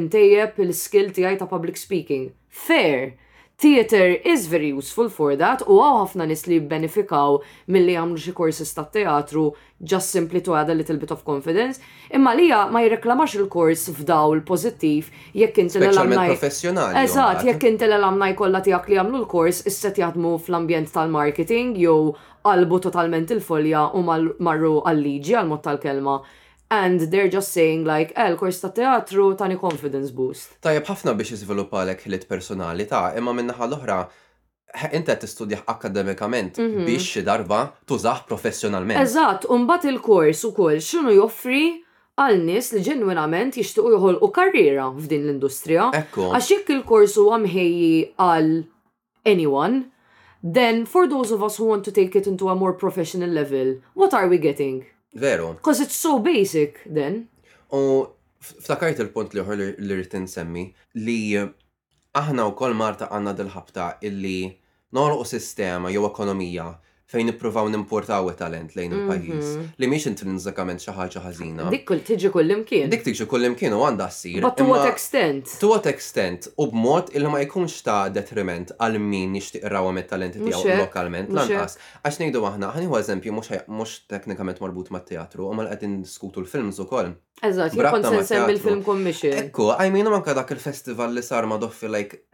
intejjeb il-skill tiegħi ta' public speaking. Fair! Theatre is very useful for that u hawn ħafna nies li jibbenefikaw milli jagħmlu xi courses tat-teatru just simply to add a little bit of confidence. Imma għalija ma jirreklamax il-kors f'dawl pożittiv jekk inti l-alumni. Speċjalment professjonali imbagħad. Eżatt, jekk inti l-alumni kollha tiegħek li għamlu l-kors issa qed jaħdmu fl-ambjent tal-marketing jew qalbu totalment il-folja u marru għal-liġi għall-mod tal-kelma and they're just saying like eh l-kors tat-teatru tani confidence boost. Tajjeb ħafna biex iżviluppalek ħiliet personali ta' imma min-naħa l-oħra Inti qed tistudjah akkademikament biex xi darba tużah professjonalment. Eżatt, u mbagħad il-kors ukoll x'inhu joffri għal nies li ġenwinament jixtiequ joħolqu karriera f'din l-industrija. Ekku. Għax jekk il-kors huwa mħejji għal anyone, then for those of us who want to take it into a more professional level, what are we getting? Veru. Cos it's so basic then. U ftakart il-punt l-ieħor li rrid insemmi li Aħna wkoll Malta għandna dil-ħabta illi noħolqu sistema jew ekonomija fejn nippruvaw nimpurtaw it-talent lejn il-pajjiż, li mhix intrinsikament xi ħaġa ħażina. Dik kull tiġi kullimkien. Dik tiġi kullimkien u għandha ssir. But to what extent? To what extent u b'mod illi ma jkunx ta' detriment għal min jixtieq irawwem it-talenti tiegħu lokalment lanqas. Għax ngħidu aħna, ħa nieħu eżempju mhux mhux teknikament marbut mat-teatru imma li qegħdin niddiskutu l-films ukoll. Eżatt, jien kont se nsemmi l-Film Commission. Ekku, għajminu manka dak il-festival li sar ma doffi like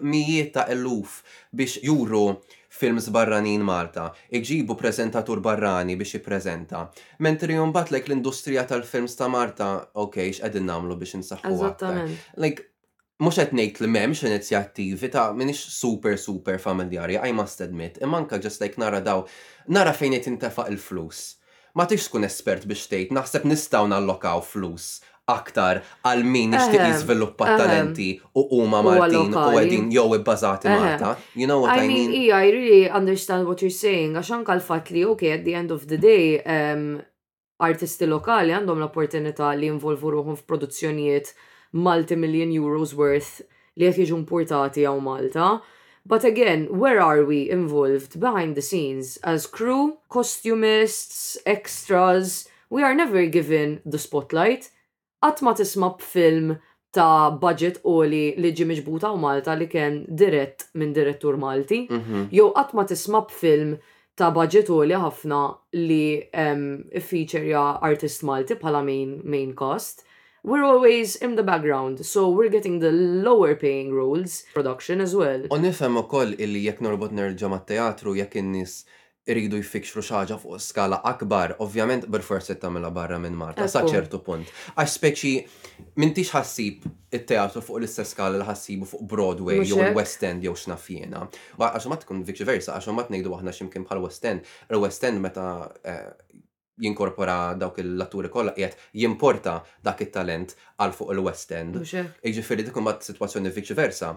mijiet ta' eluf biex juru films barranin Malta, iġibu preżentatur barrani biex jippreżenta. Mentri mbagħad like l-industrija tal-films ta' Malta, ok, x'qegħdin nagħmlu biex insaħħuha aktar. Like, mhux qed ngħid li m'hemmx inizjattivi ta' m'iniex super super familjari, I must admit, imma anke just like nara daw, nara fejn qed jintefaq il-flus. Ma tridx tkun espert biex tgħid, naħseb nistgħu nallokaw flus aktar għal min jixtieq jiżviluppa t-talenti u huma Maltin u qegħdin jew ibbażati Malta, you know what I mean? I mean, yeah, I really understand what you're saying, għax anke l-fatt li, okay, at the end of the day, Artisti lokali għandhom l-opportunità li jinvolvu ruħhom f'produzzjonijiet multi-million euros worth li qed jiġu impurtati hawn Malta. But again, where are we involved behind the scenes as crew, costumists, extras, we are never given the spotlight. Qatt ma tisma' b'film ta' budget għoli li ġie miġbud hawn Malta li kien dirett minn direttur Malti, jew qatt ma tisma' b'film ta' budget għoli ħafna li ffeaturja artist Malti bħala main main cast. We're always in the background, so we're getting the lower paying roles, production as well. U nifhem ukoll illi jekk norbot nerġa' mat-teatru jekk in-nies iridu jfikkxru xi ħaġa fuq skala akbar, ovvjament bilfors trid tagħmilha barra minn Malta sa ċertu punt. Għax speċi m'intix ħa ssib it-teatru fuq l-istess skala li ħa ssibu fuq Broadway jew il-West End jew x'naf jiena. Għax imbagħad tkun viċi versa, għax imbagħad ngħidu aħna xi mkien bħall-West End, il-West End meta jinkorpora dawk l-atturi kollha qiegħed jimporta dak it-talent għal fuq il-West End. Mhux hekk. Jiġifieri dik imbagħad sitwazzjoni viċi versa.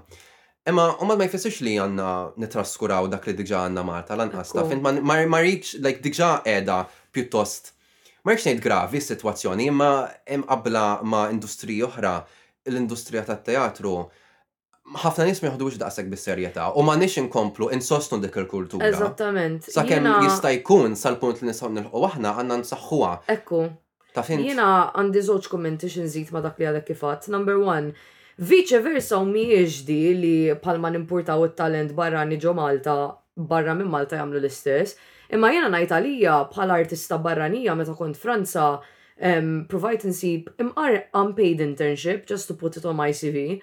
Imma u ma jfissirx li għandna nittraskuraw dak li diġà għandna Malta lanqas, taf int, ma rridx like diġà qiegħda pjuttost ma rridx ngħid gravi s-sitwazzjoni imma imqabbla ma' industriji oħra l-industrija tat-teatru ħafna nies ma jaħdux daqshekk bis-serjetà u m'għandniex inkomplu insostnu dik il-kultura. Eżattament. Sakemm jista' jkun sal-punt li nistgħu nilħqu aħna għandna nsaħħuha. Ekku. Taf int? Jiena għandi żewġ kummenti xi nżid ma' dak li għadek kif għedt. Number one, vice versa u mhijiex di li bħalma nimpurtaw it-talent barrani ġo Malta, barra minn Malta jagħmlu l-istess. Imma jiena ngħid għalija bħala artista barranija meta kont Franza Provajt insib imqar unpaid internship just to put it on my CV.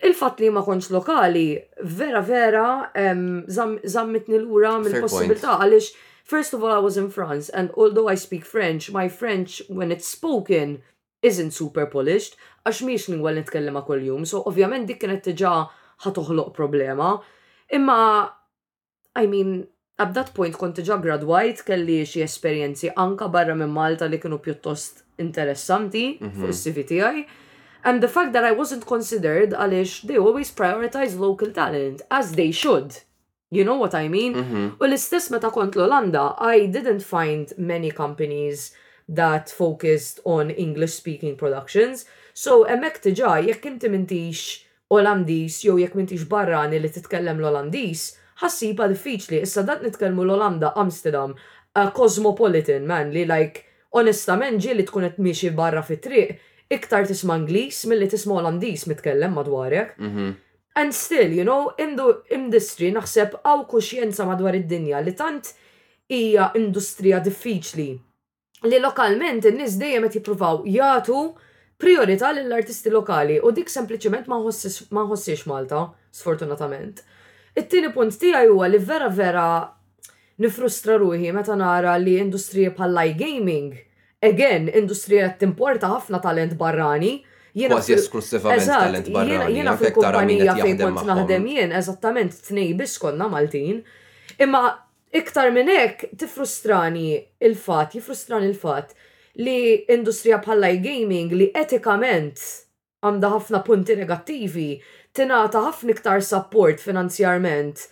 Il-fatt li ma kontx lokali vera vera zammitni lura mill-possibilità għaliex first of all I was in France and although I speak French, my French when it's spoken isn't super polished għax mhijiex lingwa li nitkellimha kuljum so ovvjament dik kienet diġà ħa toħloq problema. Imma I mean, at that point kont diġà gradwajt kelli xi esperjenzi anka barra minn Malta li kienu pjuttost interessanti mhm. fuq is-CV tiegħi. And the fact that I wasn't considered għaliex they always prioritize local talent as they should. You know what I mean? Mhm. U l-istess meta kont l-Olanda, I didn't find many companies that focused on English speaking productions. So emmek tiġa jekk inti mintix Olandiż jew jekk m'intix barrani li titkellem l-Olandiż, ħa ssibha diffiċli. Issa tant nitkellmu l-Olanda, Amsterdam, a cosmopolitan man li like onestament ġieli tkun qed miexi barra fit-triq, iktar tisma' Ingliż milli tisma' Olandiż mitkellem madwarek. And still, you know, in the industry naħseb hawn kuxjenza madwar id-dinja li tant hija industrija diffiċli li lokalment in-nies dejjem qed jippruvaw jagħtu priorità lill-artisti lokali u dik sempliċement ma nħossiex Malta, sfortunatament. It-tieni punt tiegħi huwa li vera vera nifrustra ruħi meta nara li industriji bħal iGaming, again, industrija qed timporta ħafna talent barrani, Kważi esklussivament talent barrani. Jiena fil-kumpanija fejn kont naħdem jien, eżattament tnej biss konna Maltin. Imma Iktar minn hekk, tiffrustrani l-fatt, jiffrustrani l-fatt, li industrija bħall-iGaming, li etikament għandha ħafna punti negattivi, tingħata ħafna iktar sapport finanzjarment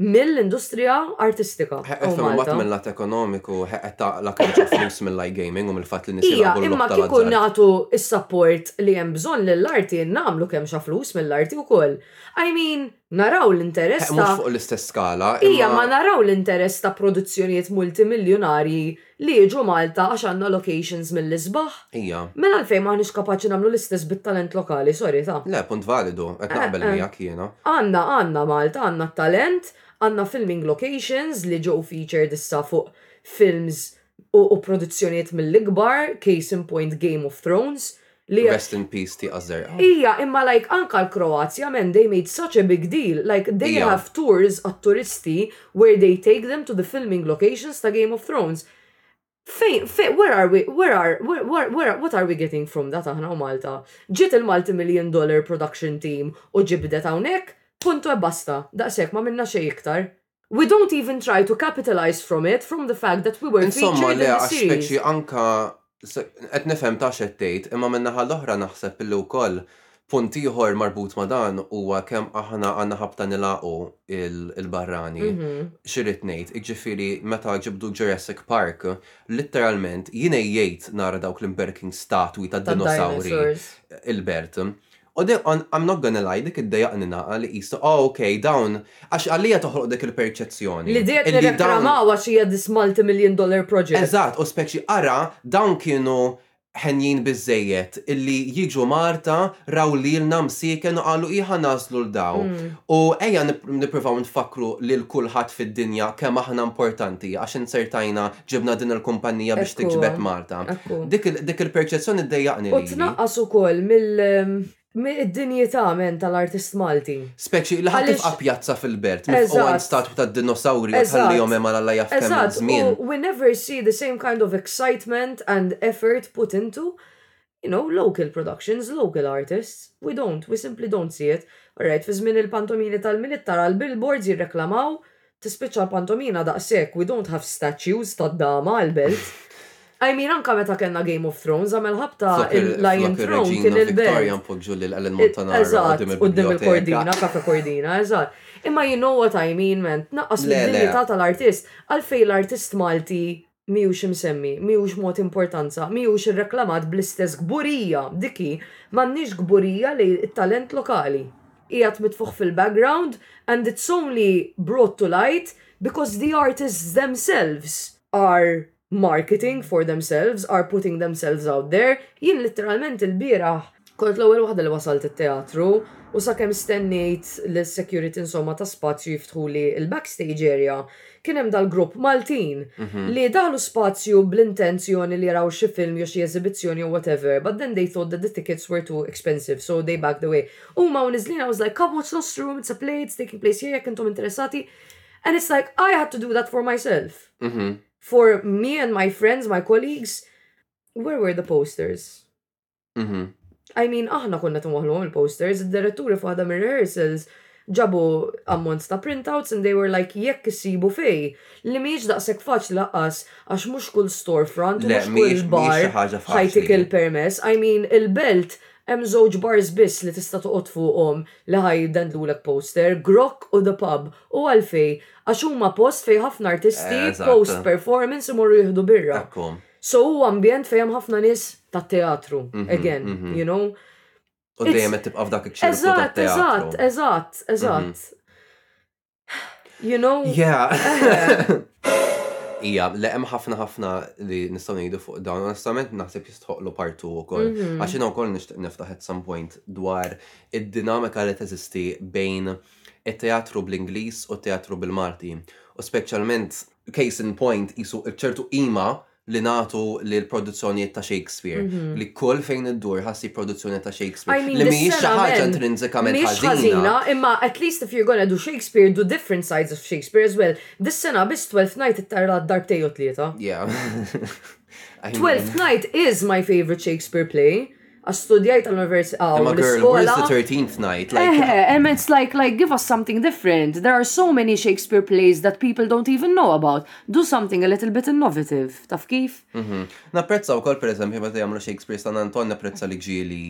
mill-industrija artistika Heq qed tagħmel mat minn lat ekonomiku, heq qed taqla' kemm ġa flus mill-iGaming u mill-fatt li n-nies jilagħbu l-logħob tal-azzard. Hija, imma kieku nagħtu s-sapport li hemm bżonn lill-arti, nagħmlu kemm ġa flus mill-arti wkoll. I mean, Naraw l-interess ta'. Mhux fuq l-istess skala, imma. Hija ma naraw l-interess ta' produzzjonijiet multimiljunarji li jiġu Malta għax għandna locations mill-isbaħ? Hija. Mela għalfejn m'aħniex kapaċi nagħmlu l-istess bit-talent lokali, sorry ta'. Le, punt validu, qed naqbel miegħek jiena. Għandna, għandna Malta, għandna t-talent, għandna filming locations li ġew featured issa fuq films u produzzjonijiet mill-ikbar, case in point Game of Thrones, li Rest in peace tieqa żerqa. Ija, imma like anka l-Kroazja men they made such a big deal, like they Ija. have tours għat-turisti where they take them to the filming locations ta' Game of Thrones. Fejn, fejn, where are we, where are, where, where, where, what are we getting from that aħna u Malta? Ġiet il-multimillion dollar production team u ġibdet hawnhekk, punto e basta, daqshekk, m'għamilna xejn iktar. We don't even try to capitalize from it, from the fact that we were Insomma, featured le, in the għax series. speċi anka se- qed nifhem ta' xed tgħid, imma min-naħa l-oħra naħseb illi wkoll punt ieħor marbut ma' dan huwa kemm aħna għandna ħabta nilagħqu il- il-barrani. Mhm. X'irrid ngħid? Jiġifieri meta ġibdu Jurassic Park, litteralment jien għejjejt nara dawk l-imberkin statwi tad-dinosawri Tad-dinosaurs. il-bert. U din on, I'm not gonna lie, dik iddejjaqni nagħqa li qisha, oh ok, dawn, għax għalija toħloq dik il-perċezzjoni, L-idea qed nirrekklamaw għax hija this multi-million dollar project. Eżatt, u speċi ara, dawn kienu henjin biżżejjed illi jiġu Malta, raw lilna msieken u qalu ih ħa nagħżlu 'l dawn. U ejja nippruvaw nfakkru lil kulħadd fid-dinja kemm aħna importanti għax inzertajna ġibna din il-kumpannija biex tiġbed Malta. Dik il-perċezzjoni ddejjaqni. U tnaqqas ukoll mill id-dinjità men tal-artist Malti. Speċi li ħadd tibqa' pjazza fil-belt, mifqu għand statwi tad-dinosawri u tħallihom hemm għal Alla jaf kemm iż-żmien. We never see the same kind of excitement and effort put into you know, local productions, local artists, we don't, we simply don't see it. Alright, fi żmien il-pantomini tal-Milied tara l-billboards jirreklamaw, tispiċċa l-pantomina daqshekk, we don't have statues tad-dama għall-belt. I mean anke meta kellna Game of Thrones għamel ħabta il-Lion Throne kien il-belt. Eżatt, quddiem il-kordina, Kaka Kordina, eżatt. Imma you know what I mean, man, tnaqqas mid-dinjità tal-artist. Għalfejn l-artist Malti mhijiex imsemmi, mhijiex mod importanza, mhijiex irreklamat bl-istess kburija, dik hi, m'għandniex kburija li t-talent lokali qiegħed mitfugħ fil-background and it's only brought to light because the artists themselves are marketing for themselves, are putting themselves out there, jien litteralment ilbieraħ, Kont l-ewwel waħda li wasalt it-teatru u sakemm stennejt lis-security insomma ta' spazju jiftħuli l-backstage area, kien hemm dal-grupp Maltin li daħlu spazju bl-intenzjoni li jaraw xi film jew xi eżibizzjoni jew whatever but then they thought that the tickets were too expensive so they backed away. Huma u niżlin I was like, come watch Nostrum, it's a play, it's taking place here jekk intom interessati. And it's like I had to do that for myself. For me and my friends, my colleagues, where were the posters? Mhm. I mean, aħna konna qed inwaħħluhom il-posters, id-diretturi f'waħda mir-rehearsals ġabu ammonts ta' printouts and they were like jekk issibu fej li mhijiex daqshekk faċli laqqas għax mhux kull storefront u Le, mhux mhijiex- kull mhijiex bar xi ħaġa faċli. ħajtik il-permess. I mean, il-belt hemm żewġ bars biss li tista' toqgħod fuqhom li ħa jiddendlulek poster, Grok u The Pub. U għalfej? Għax huma post fejn ħafna artisti Eżatt. post performance imorru jieħdu birra. Hekk hu. So huwa ambjent fejn hemm ħafna nies tat-teatru, again, you know. U dejjem qed tibqa' f'dak iċ-ċirku tat-teatru. Eżatt, eżatt, eżatt. You know. Yeah. Ija, le hemm ħafna ħafna li nistgħu ngħidu fuq dawn. Onestament naħseb jistħoqlu partu wkoll. Mhm. Għax jiena wkoll nixtieq niftaħ at some point dwar id-dinamika li teżisti bejn it-teatru bl-Ingliż u t-teatru bil-Malti. U speċjalment case in point, jisu ċertu qima li natu li l-produzzjonijiet ta' Shakespeare, mhm. li kull fejn id-dur ħassi produzzjoni ta' Shakespeare. Li mhijiex xi ħaġa intrinsikament ħażina. Imma at least if you're gonna do Shakespeare, do different sides of Shakespeare as well. Dis-sena biss 12 Night it-tarra darbtej u tlieta. Yeah. 12 Night is my favorite Shakespeare play. Għax studjajt għall-università u Imma girl, where's l-iskola. the 13th night? Like, Eħe, and it's like, like, give us something different. There are so many Shakespeare plays that people don't even know about. Do something a little bit innovative, taf kif? mhm. Napprezza wkoll pereżempju meta jagħmlu Shakespeare San Anton napprezza li ġieli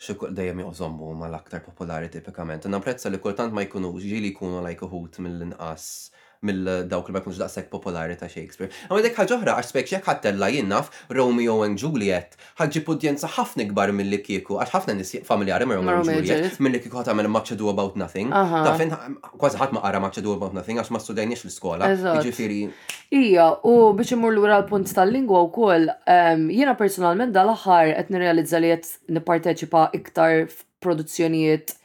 xi kul- dejjem joqżommu mal-aktar popolari tipikament. U napprezza li kultant ma jkunux ġieli jkunu like uħud mill-inqas mill dawk li ma jkunux daqshekk popolari ta' Shakespeare. Imma dik ħaġa oħra għax spejjex jekk ħadd tella' jien naf Romeo and Juliet ħa ġġib udjenza ħafna ikbar milli kieku għax ħafna nies familjari ma' Romeo and Juliet milli kieku ħa tagħmel Much Ado About Nothing. Taf fejn kważi ħadd ma qara Much Ado About Nothing għax ma studajniex fl-iskola, jiġifieri. Ija, u biex immur lura għall-punt tal-lingwa wkoll, jiena personalment dal-aħħar qed nirrealizza li qed nipparteċipa iktar produzzjonijiet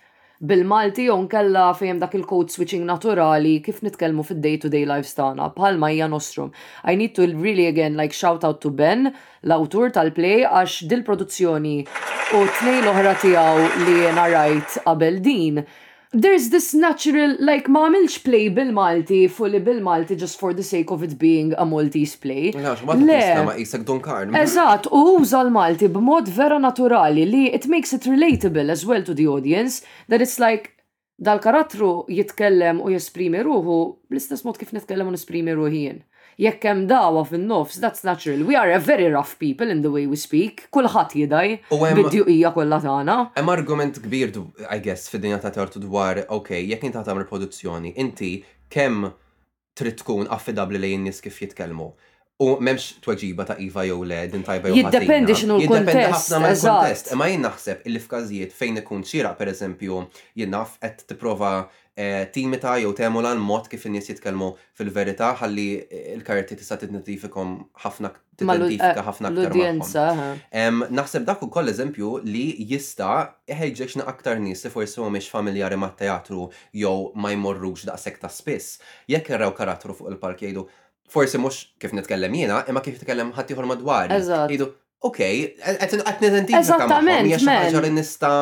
bil-Malti jew nkella fejn dak il-code switching naturali kif nitkellmu fid-day to day lives tagħna bħalma hija Nostrum. I need to really again like shout out to Ben, l-awtur tal-play għax dil-produzzjoni u t-tnejn l-oħra tiegħu li jiena rajt qabel din There's this natural like ma għamiltx play bil-Malti fully bil-Malti just for the sake of it being a Maltese play. Le, x'bagħad qed nistema' qisek Dun Karn. Eżatt, u uża l-Malti b'mod vera naturali li it makes it relatable as well to the audience that it's like dal-karattru jitkellem u jesprimi ruħu bl-istess mod kif nitkellem u nesprimi ruħi jien. Jekk hemm dagħwa fin-nofs, that's natural. We are a very rough people in the way we speak. Kulħadd jidgħi bid-djuqija kollha tagħna. Hemm argument kbir, I guess, fid-dinja ta' tort dwar, ok, jekk inti ħa tagħmel produzzjoni, inti kemm trid tkun affidabbli lejn in-nies kif jitkellmu? U m'hemmx tweġiba ta' iva jew le, din tajba jew ħażina. Jiddependi x'inhu l-kuntest. Jiddependi ħafna mill-kuntest. Imma jien naħseb illi f'każijiet fejn ikun xieraq, pereżempju, jien naf, qed tipprova Timita jew temula l-mod kif in-nies jitkellmu fil-verità ħalli l-karti tista' titneddifikhom ħafna titnedifika ħafna aktar l-udjenza. Naħseb dak ukoll eżempju li jista' iħeġġeġ xi aktar nies li forsi mhumiex familjari mat-teatru jew ma jmorrux daqshekk ta' spiss, jekk jaraw karattru fuq il-palk jgħidu, forsi mhux kif nitkellem jiena, imma kif jitkellem ħaddieħor madwari, jgħidu, Ok, qed nidentifika Eżattament, hija xi man. ħaġa li nista'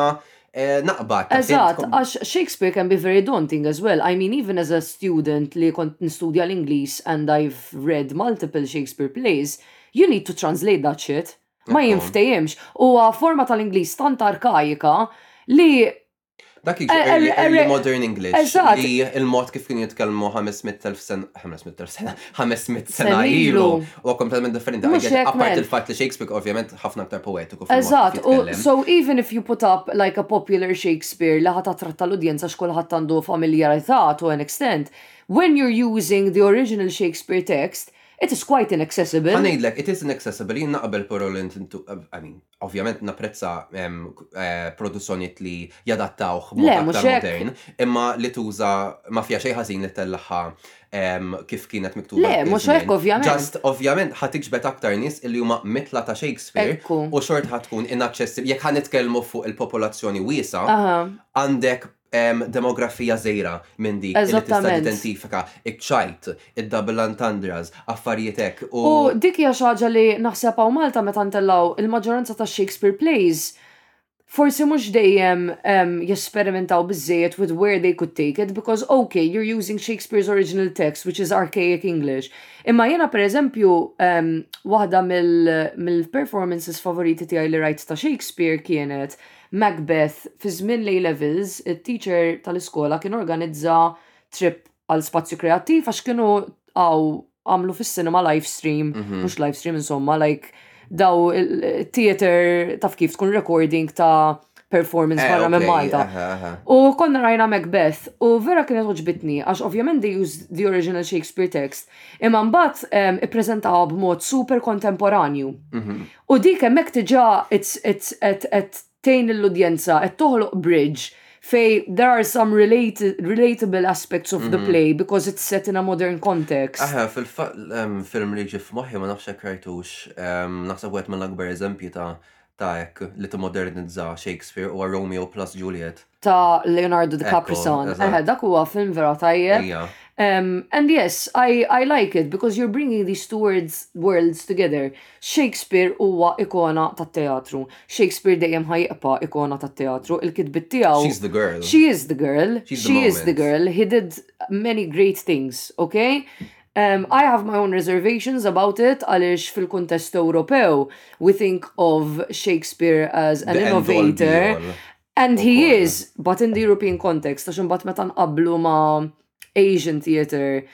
eh, naqbad. ta' Eżatt, fintkom. għax Shakespeare can be very daunting as well. I mean, even as a student li kont nistudja l-Inglis and I've read multiple Shakespeare plays, you need to translate that shit. Ma Ekku. jinftejimx. Huwa forma tal-Inglis tant arkajika li Dak eh, eh, early eh, modern English. Li il-mod kif kien jitkellmu 500.000 sena, 500.000 sena, 500 sena ilu. U kompletament differenti. Apart il-fat li Shakespeare ovvjament ħafna aktar poetiku. Eżatt, u so even if you put up like a popular Shakespeare li ħat attratta l-udjenza x'kulħadd għandu familjarità to an extent, when you're using the original Shakespeare text, it is quite inaccessible. Għanajdlek, it is inaccessible, jien naqbel pero l-intintu, I mean, Ovvjament napprezza produzzjonijiet li jadattawh b'mod aktar modern, imma li tuża ma fiha xejn ħażin li tellagħha kif kienet miktuba. Le, mhux hekk ovvjament. Just, ovvjament ħa tiġbed aktar nies li huma mitla ta' Shakespeare u xorta ħa tkun inaċċessibbli. Jekk ħa nitkellmu fuq il-popolazzjoni wiesgħa, għandek demografija żgħira minn dik li tista' tidentifika iċ-ċajt, id-double entendres, affarijiet hekk. U dik hija xi ħaġa li naħseb hawn Malta meta ntellgħu il-maġġoranza tax-Shakespeare plays forsi mhux dejjem jesperimentaw biżżejjed with where they could take it because ok, you're using Shakespeare's original text which is archaic English. Imma jiena pereżempju waħda mill-performances favoriti tiegħi li rajt ta' Shakespeare kienet Macbeth, Fi żmien l-A-Levels, it-teacher tal-iskola kien organizza trip għal spazju kreattiv għax kienu għaw għamlu fis-sinema live stream, mhm. mhux live stream insomma, like daw il-theater taf kif tkun recording ta' performance eh, barra minn Malta. U konna rajna Macbeth u vera kienet oġbitni għax ovvjament they used the original Shakespeare text imma mbagħad ippreżentawha b'mod super kontemporanju. Mhm. U dik hemmhekk diġà qed tgħin lill-udjenza, qed toħloq bridge fejn there are some relatable aspects of the play because it's set in a modern context. Eħe, fil-fatt film li jiġi f'moħħi, ma nafx jekk rajtux, naħseb wieħed mill-akbar eżempji ta' hekk li timmodernizza Shakespeare huwa Romeo plus Juliet. ta' Leonardo DiCaprio. Eh, dak huwa film vera tajjeb. Um, and yes, I, I like it because you're bringing these two words, worlds together. Shakespeare huwa ikona ta' teatru. Shakespeare dejjem ħajqpa ikona ta' teatru. Il-kitbit tiegħu. She's the girl. She is the girl. She's she the is the girl. He did many great things, okay? Um, I have my own reservations about it għaliex fil-kuntest Ewropew we think of Shakespeare as an the innovator And he is, but in the European context, għax imbagħad meta nqablu ma' Asian theater.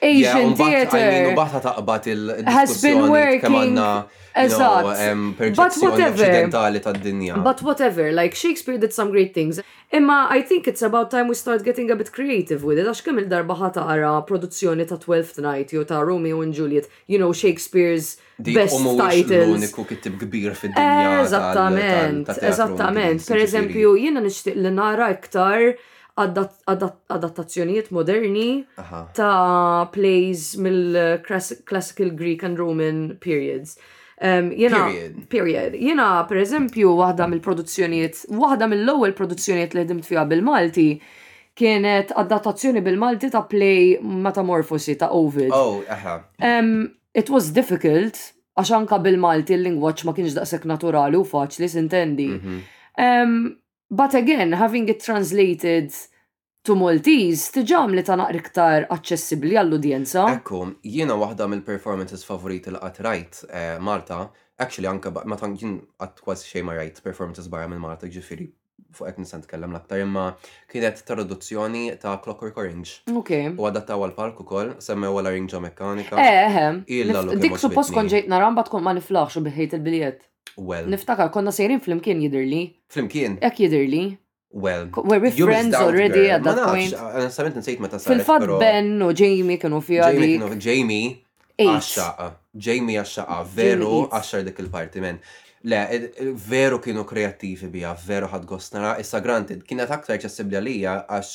Asian theater. Baħta taqbad il-diskussjoni kemm għandna perċezzjoni occidentali tad-dinja. But whatever, like Shakespeare did some great things. Imma I think it's about time we start getting a bit creative with it, għax kemm il-darba ħata għara produzzjoni ta' 12th Night jew ta' Romeo and Juliet, you know, Shakespeare's Best titles. L-uniku kittib kbir fid-dinja. Eżattament, eżattament. Per eżempju, jiena nixtieq li nara iktar adattazzjonijiet moderni ta' plays mill-classical Greek and Roman periods. Period. Jiena, per eżempju, waħda mill-produzzjonijiet, waħda mill-ewwel produzzjonijiet li ħdimt fiha bil-Malti kienet adattazzjoni bil-Malti ta' play Metamorphosi ta' Ovid. It was difficult, għax anka bil-Malti l-lingwaġġ ma kienx daqshekk naturali u faċli sintendi. Um, but again, having it translated to Maltese tiġam li ta' naqri iktar aċċessibbli għall-udjenza. Ekku, jiena waħda mill-performances favoriti li qatt rajt eh, Malta, actually anka ma tant jien qatt kważi xejn ma rajt performances barra minn Malta ġifieri fuq qed nista' nitkellem l-aktar imma kienet traduzzjoni ta' Clockwork Orange. Ok. U adattaw għal palk ukoll, semmew għal rinġa mekkanika. Eh, eh, eh. Illa l Dik suppost kont ġejt nara mbagħad kont ma niflaħx u biħejt il-biljett. Well. Niftakar konna sejrin flimkien jidhirli. Flimkien? Hekk jidhirli. Well, were we friends already at that point? Onestament nsejt meta saret. Fil-fatt Ben u Jamie kienu fiha. Jamie kienu Jamie. Għax-xaqqa. Jamie għax-xaqqa. Veru għaxxar dik il-parti, men. Le, veru kienu kreattivi bija, veru ħad gost nara. Issa granted, kienet aktar ċessibli għalija għax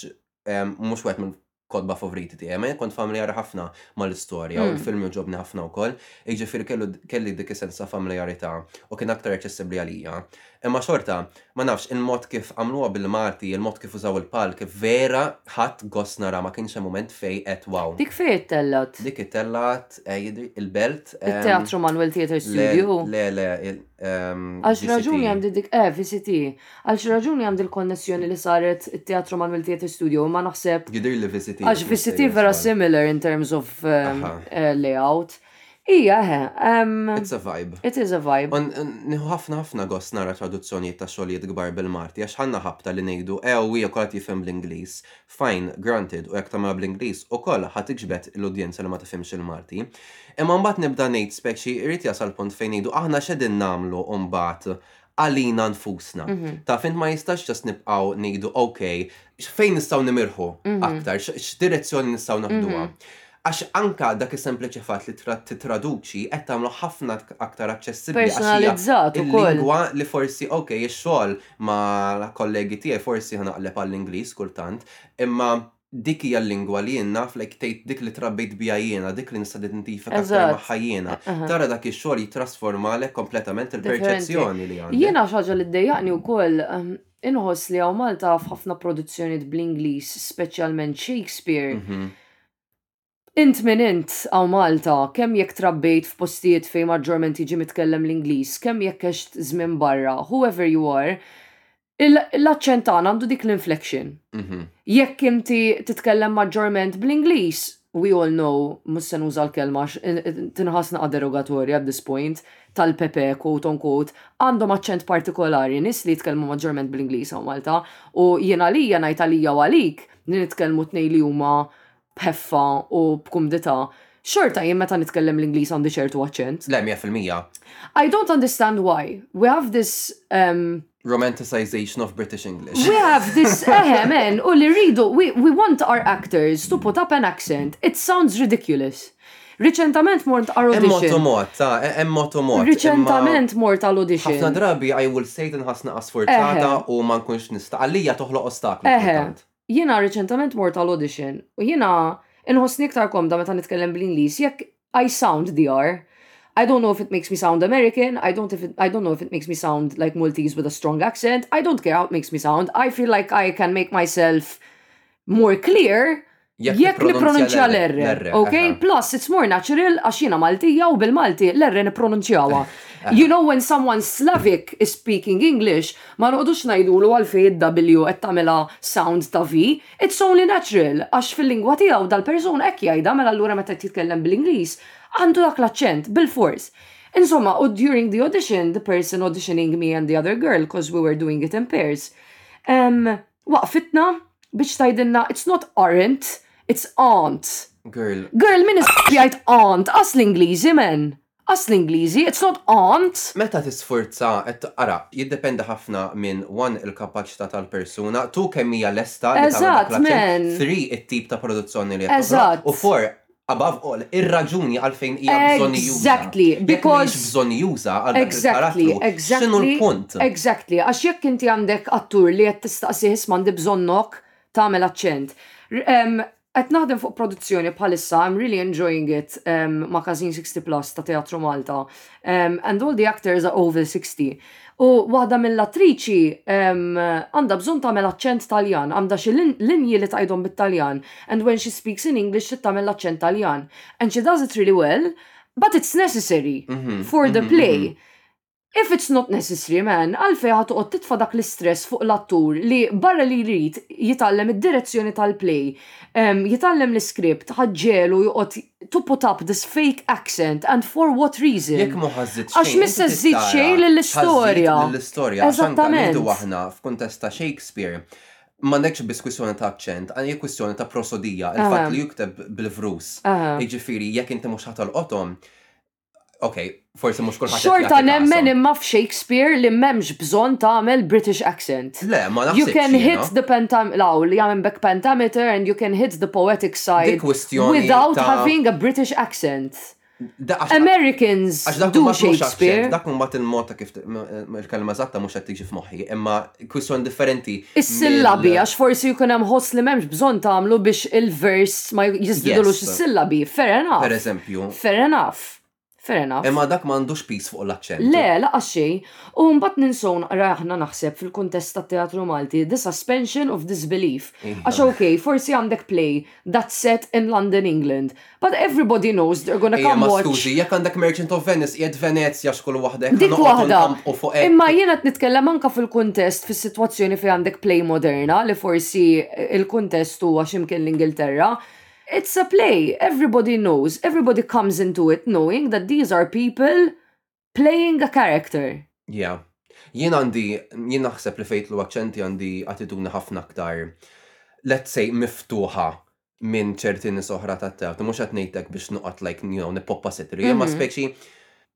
ehm, mhux wieħed minn kodba favoriti tiegħi, ma kont familjari ħafna mal-istorja u mm. l-film joġobni ħafna wkoll, jiġifieri kelli dik is-sens ta' familjarità u kien aktar aċċessibbli għalija. Imma xorta, ma nafx, il-mod kif għamluha bil-Malti, il-mod kif użaw il-palk, vera ħadt gost nara, ma kienx hemm mument fejn għedt wow. Dik fejn ittellgħet? Dik ittellgħet, jidhri, il-Belt. It-Teatru Manuel Theatre Studio? Le, le, Għal xi raġuni għandi dik, eh, VCT. Għal xi raġuni għandi l-konnessjoni li saret it-Teatru Manuel Theatre Studio, imma naħseb. Jidhirli VCT. Għax VCT vera similar in terms of layout. Ija, he, em. It's a vibe. It is a vibe. U nieħu ħafna ħafna gost nara traduzzjonijiet ta' xogħlijiet kbar bil-Malti għax ħanna ħabta li ngħidu ew ija kulħadd jifhem bl-Ingliż. Fine, granted, u jekk tagħmilha bl-Ingliż ukoll ħa tiġbed l-udjenza li ma tifhimx il-Malti. Imma mbagħad nibda ngħid speċi jrid jasal punt fejn ngħidu aħna x'qegħdin nagħmlu mbagħad għalina nfusna. Mhm. Taf int ma jistax ġas nibqgħu ngħidu ok, fejn nistgħu nimirħu mhm. aktar, x'direzzjoni nistgħu naħduha. Mhm. Għax anka dak is-sempliċi fatt li titraduċi qed tagħmlu ħafna aktar aċċessibbli. Personalizzat ukoll. Lingwa li forsi ok, ix-xogħol ma' kollegi tiegħi forsi ħanaqleb għall-Ingliż kultant, imma Dik hija l-lingwa li jien naf, like tgħid dik li trabbejt biha jiena, dik li nista' nidentifika aktar Eżatt. magħha jiena. Aha. Tara dak ix-xogħol jittrasformalek kompletament Differenti. il-perċezzjoni li għandek. Jiena xi ħaġa li ddejjaqni wkoll, ehm, inħoss li hawn Malta f'ħafna produzzjonijiet bl-Ingliż, speċjalment Shakespeare, Mhm. Int min int, hawn Malta, kemm jekk trabbejt f'postijiet fejn maġġorment jiġi mitkellem l-Ingliż, kemm jekk għext żmien barra, whoever you are, l-aċċent tagħna għandu dik l-inflection. Jekk inti titkellem maġġorment bl-Ingliż, we all know, mhux se nuża l-kelma għax tinħass naqa' derogatorja at this point, tal-Pepe, quote on quote, għandhom aċċent partikolari nies li jitkellmu maġġorment bl-Ingliż hawn Malta u jien għalija ngħid għalija u għalik li nitkellmu t-tnejn li huma b'ħeffa u b'kumdità, xorta jien meta nitkellem l-Ingliż għandi ċertu aċċent. Le, 100%. I don't understand why. We have this um, romanticization of British English. We have this ehemen u li rridu, we, we want our actors to put up an accent. It sounds ridiculous. Reċentament mort għal audition. Emmoto mort, ta' e- emmoto mort. Reċentament mort għal audition. Ħafna drabi I will say din ħasna asforzata u ma nkunx nista' għalija toħloq ostakli. Jiena reċentament mort għal audition u jiena inħossni iktar komda meta nitkellem bl-Ingliż jekk I sound DR. I don't know if it makes me sound American, I don't, if it, I don't know if it makes me sound like Maltese with a strong accent, I don't care how it makes me sound, I feel like I can make myself more clear jekk nipronunzja l-R. Ok? Plus, it's more natural għax jiena Maltija u bil-Malti l-R nipronunzjawa. You know when someone Slavic is speaking English, Ma noqgħodux ngħidulu għalfejn id-W qed tagħmilha sound ta' V, it's only natural għax fil-lingwa tiegħu dal-persuna hekk jgħidha mela allura meta qed jitkellem bl-Ingliż għandu dak l-aċċent, bilfors. Insomma, u during the audition, the person auditioning me and the other girl, 'cause we were doing it in pairs, ehm, waqfitna biex tgħidilna it's not aren't, it's aren't. Girl. Girl, min iżżomm jgħid aren't, qas l-Ingliżi, men! As l-Ingliżi, it's not aunt. Meta tisfurza qed ara, jiddependi ħafna minn, one il-kapaċità tal-persuna, two kemm hija lesta li tagħmel dak l-azzjon, three it-tip ta' produzzjoni li qed toħloq, u four, above all, ir-raġuni għalfejn hija bżonjuża. Jekk mhijiex bżonjuża għal dak il-karattru, x'inhu l-punt? Exactly. Għax jekk inti għandek attur li qed tistaqsih isma' għandi bżonnok tagħmel aċċent. Qed naħdem fuq produzzjoni bħalissa I'm really enjoying it ma' Każin 60 Plus ta' Teatru Malta and all the actors are over 60 u waħda mill-attriċi għandha bżonn tagħmel aċċent Taljan għandha xi linji li tgħidhom bit-Taljan and when she speaks in English trid tagħmel l-aċċent Taljan and she does it really well but it's necessary for the play. If it's not necessary man, għalfejn ħa toqgħod titfa' dak l-istress fuq l-attur li barra li jrid jitgħallem id-direzzjoni tal-play, jitgħallem l-iskript, ħa ġġegħlu joqgħod to put up this fake accent and for what reason? Jekk mhu ħa żżid xejn, inti tistgħara. Għax mhi se żżid xejn lill-istorja. Ħa żżid lill-istorja. Għax anke ngħidu aħna f'kuntest ta' Shakespeare, m'għandekx biss kwistjoni ta' accent, hi kwistjoni ta' prosodija, il-fatt li jikteb bil-vrus. Jiġifieri jekk inti mhux ħa tolqothom, Ok, forsi mhux kulħadd. Xorta nemmen imma f'Shakespeare li m'hemmx bżonn tagħmel British accent. Le, ma naħsibx. You can hit the pentam law li jagħmel back pentameter and you can hit the poetic side without having a British accent. Americans do Shakespeare. Dak mbagħad il-mod ta' kif il-kelma eżatta mhux qed tiġi f'moħħi, imma kwistjoni differenti. Is-sillabi, għax forsi jkun hemm ħoss li m'hemmx bżonn tagħmlu biex il-vers ma jiżdidulux is-sillabi. Fair enough. Per eżempju. Fair enough. Fair enough. Imma dak m'għandux pis fuq l-aċċent. Le, laqas xejn. U mbagħad ninsew naqra aħna naħseb fil-kuntest tat-teatru Malti, the suspension of disbelief. Għax okej, forsi għandek play That's set in London, England. But everybody knows they're gonna come watch. Ejja, ma skużi, jekk għandek Merchant of Venice qiegħed Venezja x'kull waħda jekk Dik waħda. Imma jiena qed nitkellem anke fil-kuntest fis-sitwazzjoni fejn għandek play moderna li forsi il-kuntest huwa xi mkien l-Ingilterra. It's a play, everybody knows, everybody comes into it knowing that these are people playing a character. Ja. Jien għandi, jien naħseb li fejtlu aċċenti għandi attitudni ħafna aktar, let's say, miftuħa minn ċerti nis oħra ta' teatru, mux għatnejtek biex nuqat like, you know, nipoppa sitri, imma mhm. speċi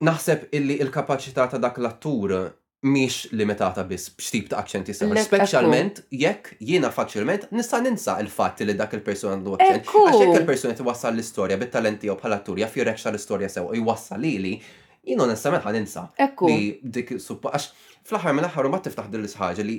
naħseb illi il-kapacità ta' dak l-attur miex limitata biss b'xtip ta' aċċenti seħor. Speċjalment jekk jiena faċilment nista' ninsa il-fatt li dak il-persuna għandu aċċent. Għax jekk il-persuna twassal l-istorja bit-talenti jew bħala attur jaf jirreċċa l-istorja sew u jwassal lili, Jien onestament ħa ninsa. Ekku. Li dik suppo, għax fl-aħħar mill-aħħar mbagħad tiftaħ din l-isħaġa li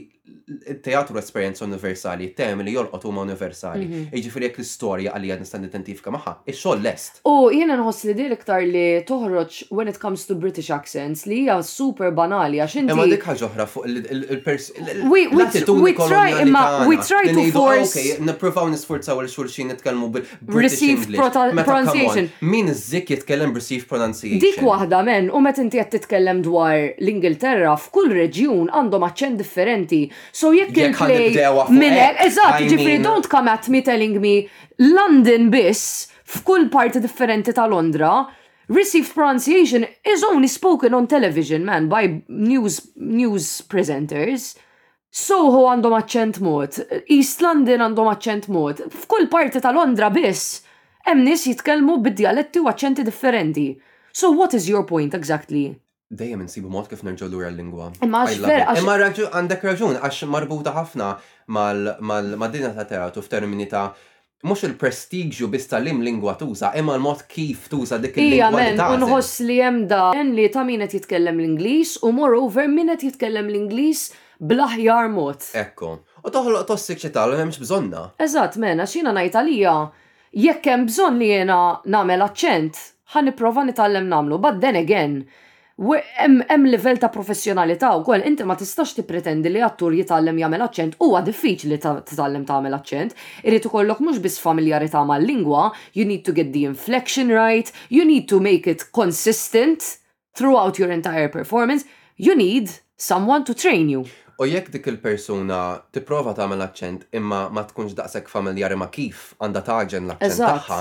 teatru esperjenza universali, temi li jolqot huma universali. Mhm. Jiġifieri jekk l-istorja għalija nista' nidentifika magħha, ix-xogħol lest. U jiena nħoss li din iktar li toħroġ when it comes to British accents li hija super banali għax inti. Imma dik ħaġa oħra fuq l-attitudni kolonjali tagħna. We try to force. Nippruvaw nisfurzaw il xulxin nitkellmu Received pronunciation. Min zik jitkellem b'received pronunciation? Dik waħda, men, u meta inti qed titkellem dwar l-Ingilterra, f'kull reġjun għandhom aċċent differenti. So jekk il-play minn hekk. Eżatt, jiġifieri don't come at me telling me London biss, f'kull parti differenti ta' Londra, received pronunciation is only spoken on television, man, by news presenters. Soho għandhom aċċent mod, East London għandhom aċċent mod, f'kull parti ta' Londra biss hemm nies jitkellmu bi djaletti u aċċenti differenti. So what is your point exactly? Dejjem insibu mod kif nerġgħu lura l-lingwa. Imma għax vera għax. Imma għandek raġun għax marbuta ħafna mad-dinja tat-teatru f'termini ta' Mhux il-prestigju biss ta' liem lingwa tuża, imma l-mod kif tuża dik il-lingwa li tagħżel. Ija men u nħoss li hemm dan li ta' min qed jitkellem l-Ingliż u moreover min qed jitkellem l-Ingliż bl-aħjar mod. Hekku. U toħloq tossiċità li m'hemmx bżonnha. Eżatt men, għax jiena ngħid għalija jekk hemm bżonn li jiena nagħmel aċċent, ħa nipprova nitgħallem nagħmlu, but then again, Hemm livell ta' professjonalità wkoll, inti ma tistax tippretendi li attur jitgħallem jagħmel aċċent, huwa diffiċli titgħallem tagħmel aċċent, irid ikollok mhux biss familjarità mal-lingwa, you need to get the inflection right, you need to make it consistent throughout your entire performance, you need someone to train you. U jekk dik il-persuna tipprova tagħmel aċċent imma ma tkunx daqshekk familjari ma' kif għandha tagħġen l-aċċent tagħha,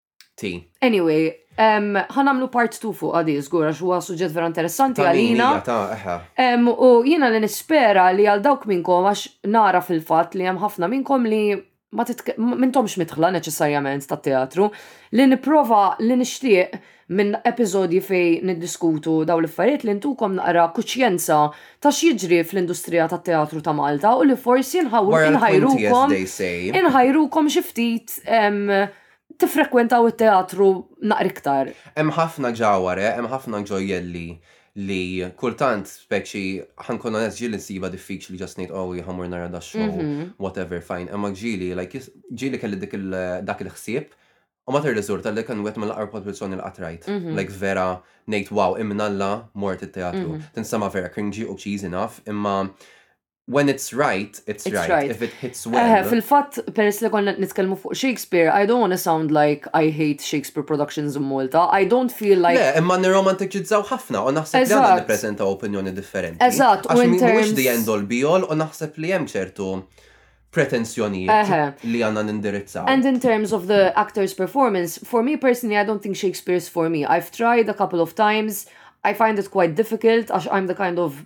Ti. Anyway, ħanamlu part 2 fuq għadi, zgur, għax huwa suġġett vera interessanti għalina. U jiena li nispera li għal dawk minnkom, għax nara fil-fat li hemm ħafna minnkom li ma mintomx mitħla neċessarjament ta' teatru, li niprofa li nixtieq minn epizodji fej niddiskutu daw l-affarijiet li ntukom naqra kuċjenza ta' x'jiġri fl-industrija ta' teatru ta' Malta u li forsi nħawru inħajrukom inħajrukom xi ftit tiffrekwentaw it-teatru naqra iktar. Hemm ħafna ġawhar, eh, hemm ħafna ġojjelli li kultant, speċi, ħa nkun onest, ġieli nsibha diffiċli just ngħid, oh, jien ħa mmur nara dax-show, whatever, fine. Imma ġieli, like, ġieli kelli dik il, dak il-ħsieb, u mbagħad irriżulta li kien wieħed mill-aqwa produzzjoni li qatt rajt. Like, vera, ngħid, wow, imn Alla mort it-teatru. Tinsema' vera cringy u cheesy, naf, imma When it's right, it's, It's right. right. If it hits Eh, well. fil-fatt, peress li konna nitkellmu fuq Shakespeare, I don't want to sound like I hate Shakespeare productions in Malta. I don't feel like Le, imma nirromantiċizzaw ħafna u naħseb li għandna Eżatt. nippreżentaw opinjoni differenti. Eżatt, u Għax in mhuwiex terms- the end all be all u naħseb li hemm ċertu pretensjonijiet Eħe. li għandna nindirizzaw. And in terms of the actor's performance, for me personally, I don't think Shakespeare's for me. I've tried a couple of times. I find it quite difficult għax I'm the kind of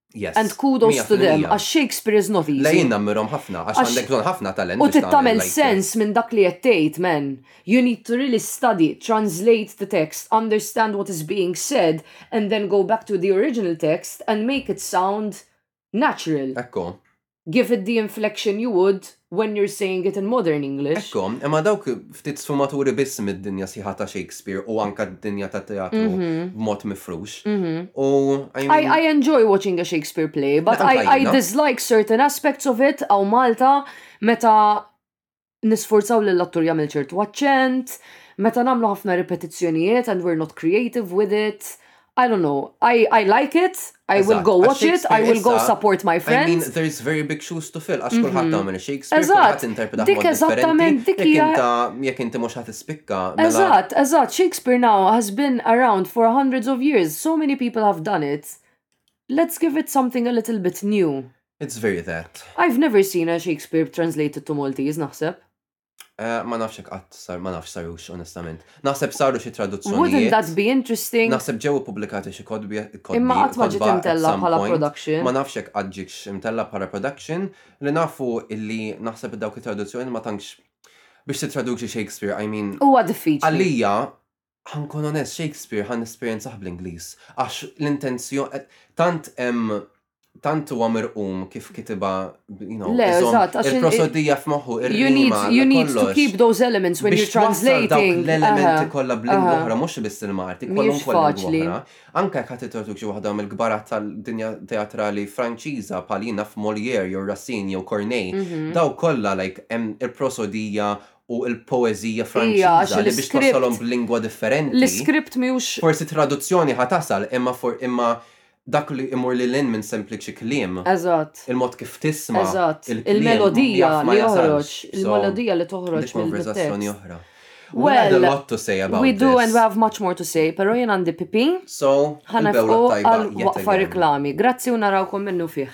Yes. And kudos to them, għax Shakespeare is not easy. Lejn nammirom ħafna, għax għandek bżon ħafna talent. U tittamel sens minn dak li jettejt, men. You need to really study, translate the text, understand what is being said, and then go back to the original text and make it sound natural. Ekku. Give it the inflection you would when you're saying it in modern English. Hekk hu, imma dawk ftit sfumaturi biss mid-dinja sħiħa ta' Shakespeare u anka d-dinja tat-teatru b'mod mifrux. U I mean. I enjoy watching a Shakespeare play, but I dislike certain aspects of it hawn Malta meta nisforzaw lil attur jagħmel ċertu aċċent, meta nagħmlu ħafna ripetizzjonijiet and we're not creative with it. I don't know. I, I like it, I will go watch it, I will go support my friends. I mean, there's very big shoes to fill, għax kulħadd mhm. għamil Shakespeare, kulħadd interpreta dik eżattament dik hija. Jekk inti mhux ħadd ispikka. Mela- eżatt, eżatt, Shakespeare now has been around for hundreds of years. So many people have done it. Let's give it something a little bit new. It's very that. I've never seen a Shakespeare translated to Maltese, naħseb. Eh, ma nafx qatt sar, ma nafx sarux onestament. Naħseb saru xi traduzzjoni. Wouldn't that be interesting? Naħseb ġew publikati xi kodbi. Imma qatt ma ġiet imtella bħala production. Ma nafx hekk qatt ġietx imtella bħala production li nafu illi naħseb dawk it-traduzzjoni ma tantx biex titraduċi Shakespeare, I mean. Huwa diffiċli. Għalija Ħa nkun onest, Shakespeare ħa nesperjenzah bl-Ingliż għax l-intenzjo, tant hemm tant huwa mirqum kif kitibha, you know, Le, iżomm eżatt, għax il- il-prosodija f'moħħu, You ir-rima, need, you need to kollox. keep those elements when you're Biex twassal dawk translating. l-elementi aha, kollha b'lingwa aha. oħra, mhux biss il-Malti, Mhijiex kwalunkwe lingwa faċli. oħra. Anke jekk ħa tittraduċi waħda mill-kbarat tal-dinja teatrali Franċiża bħal, jien naf, Molière jew Racine jew Corneille, dawk kollha like hemm il-prosodija u l-poeżija Franċiża li biex twassalhom b'lingwa differenti. L-iskript mhux. Forsi traduzzjoni ħa tasal imma imma dak li imur lil hinn minn sempliċi kliem. Eżatt. Il-mod kif tisma'. Eżatt. Il-melodija li joħroġ. Il-melodija li toħroġ minn konversazzjoni oħra. Well, we have to say about we do and we have much more to say, pero jien għandi pipi. So, ħana għal waqfa reklami. Grazzi u narawkom minnu fih.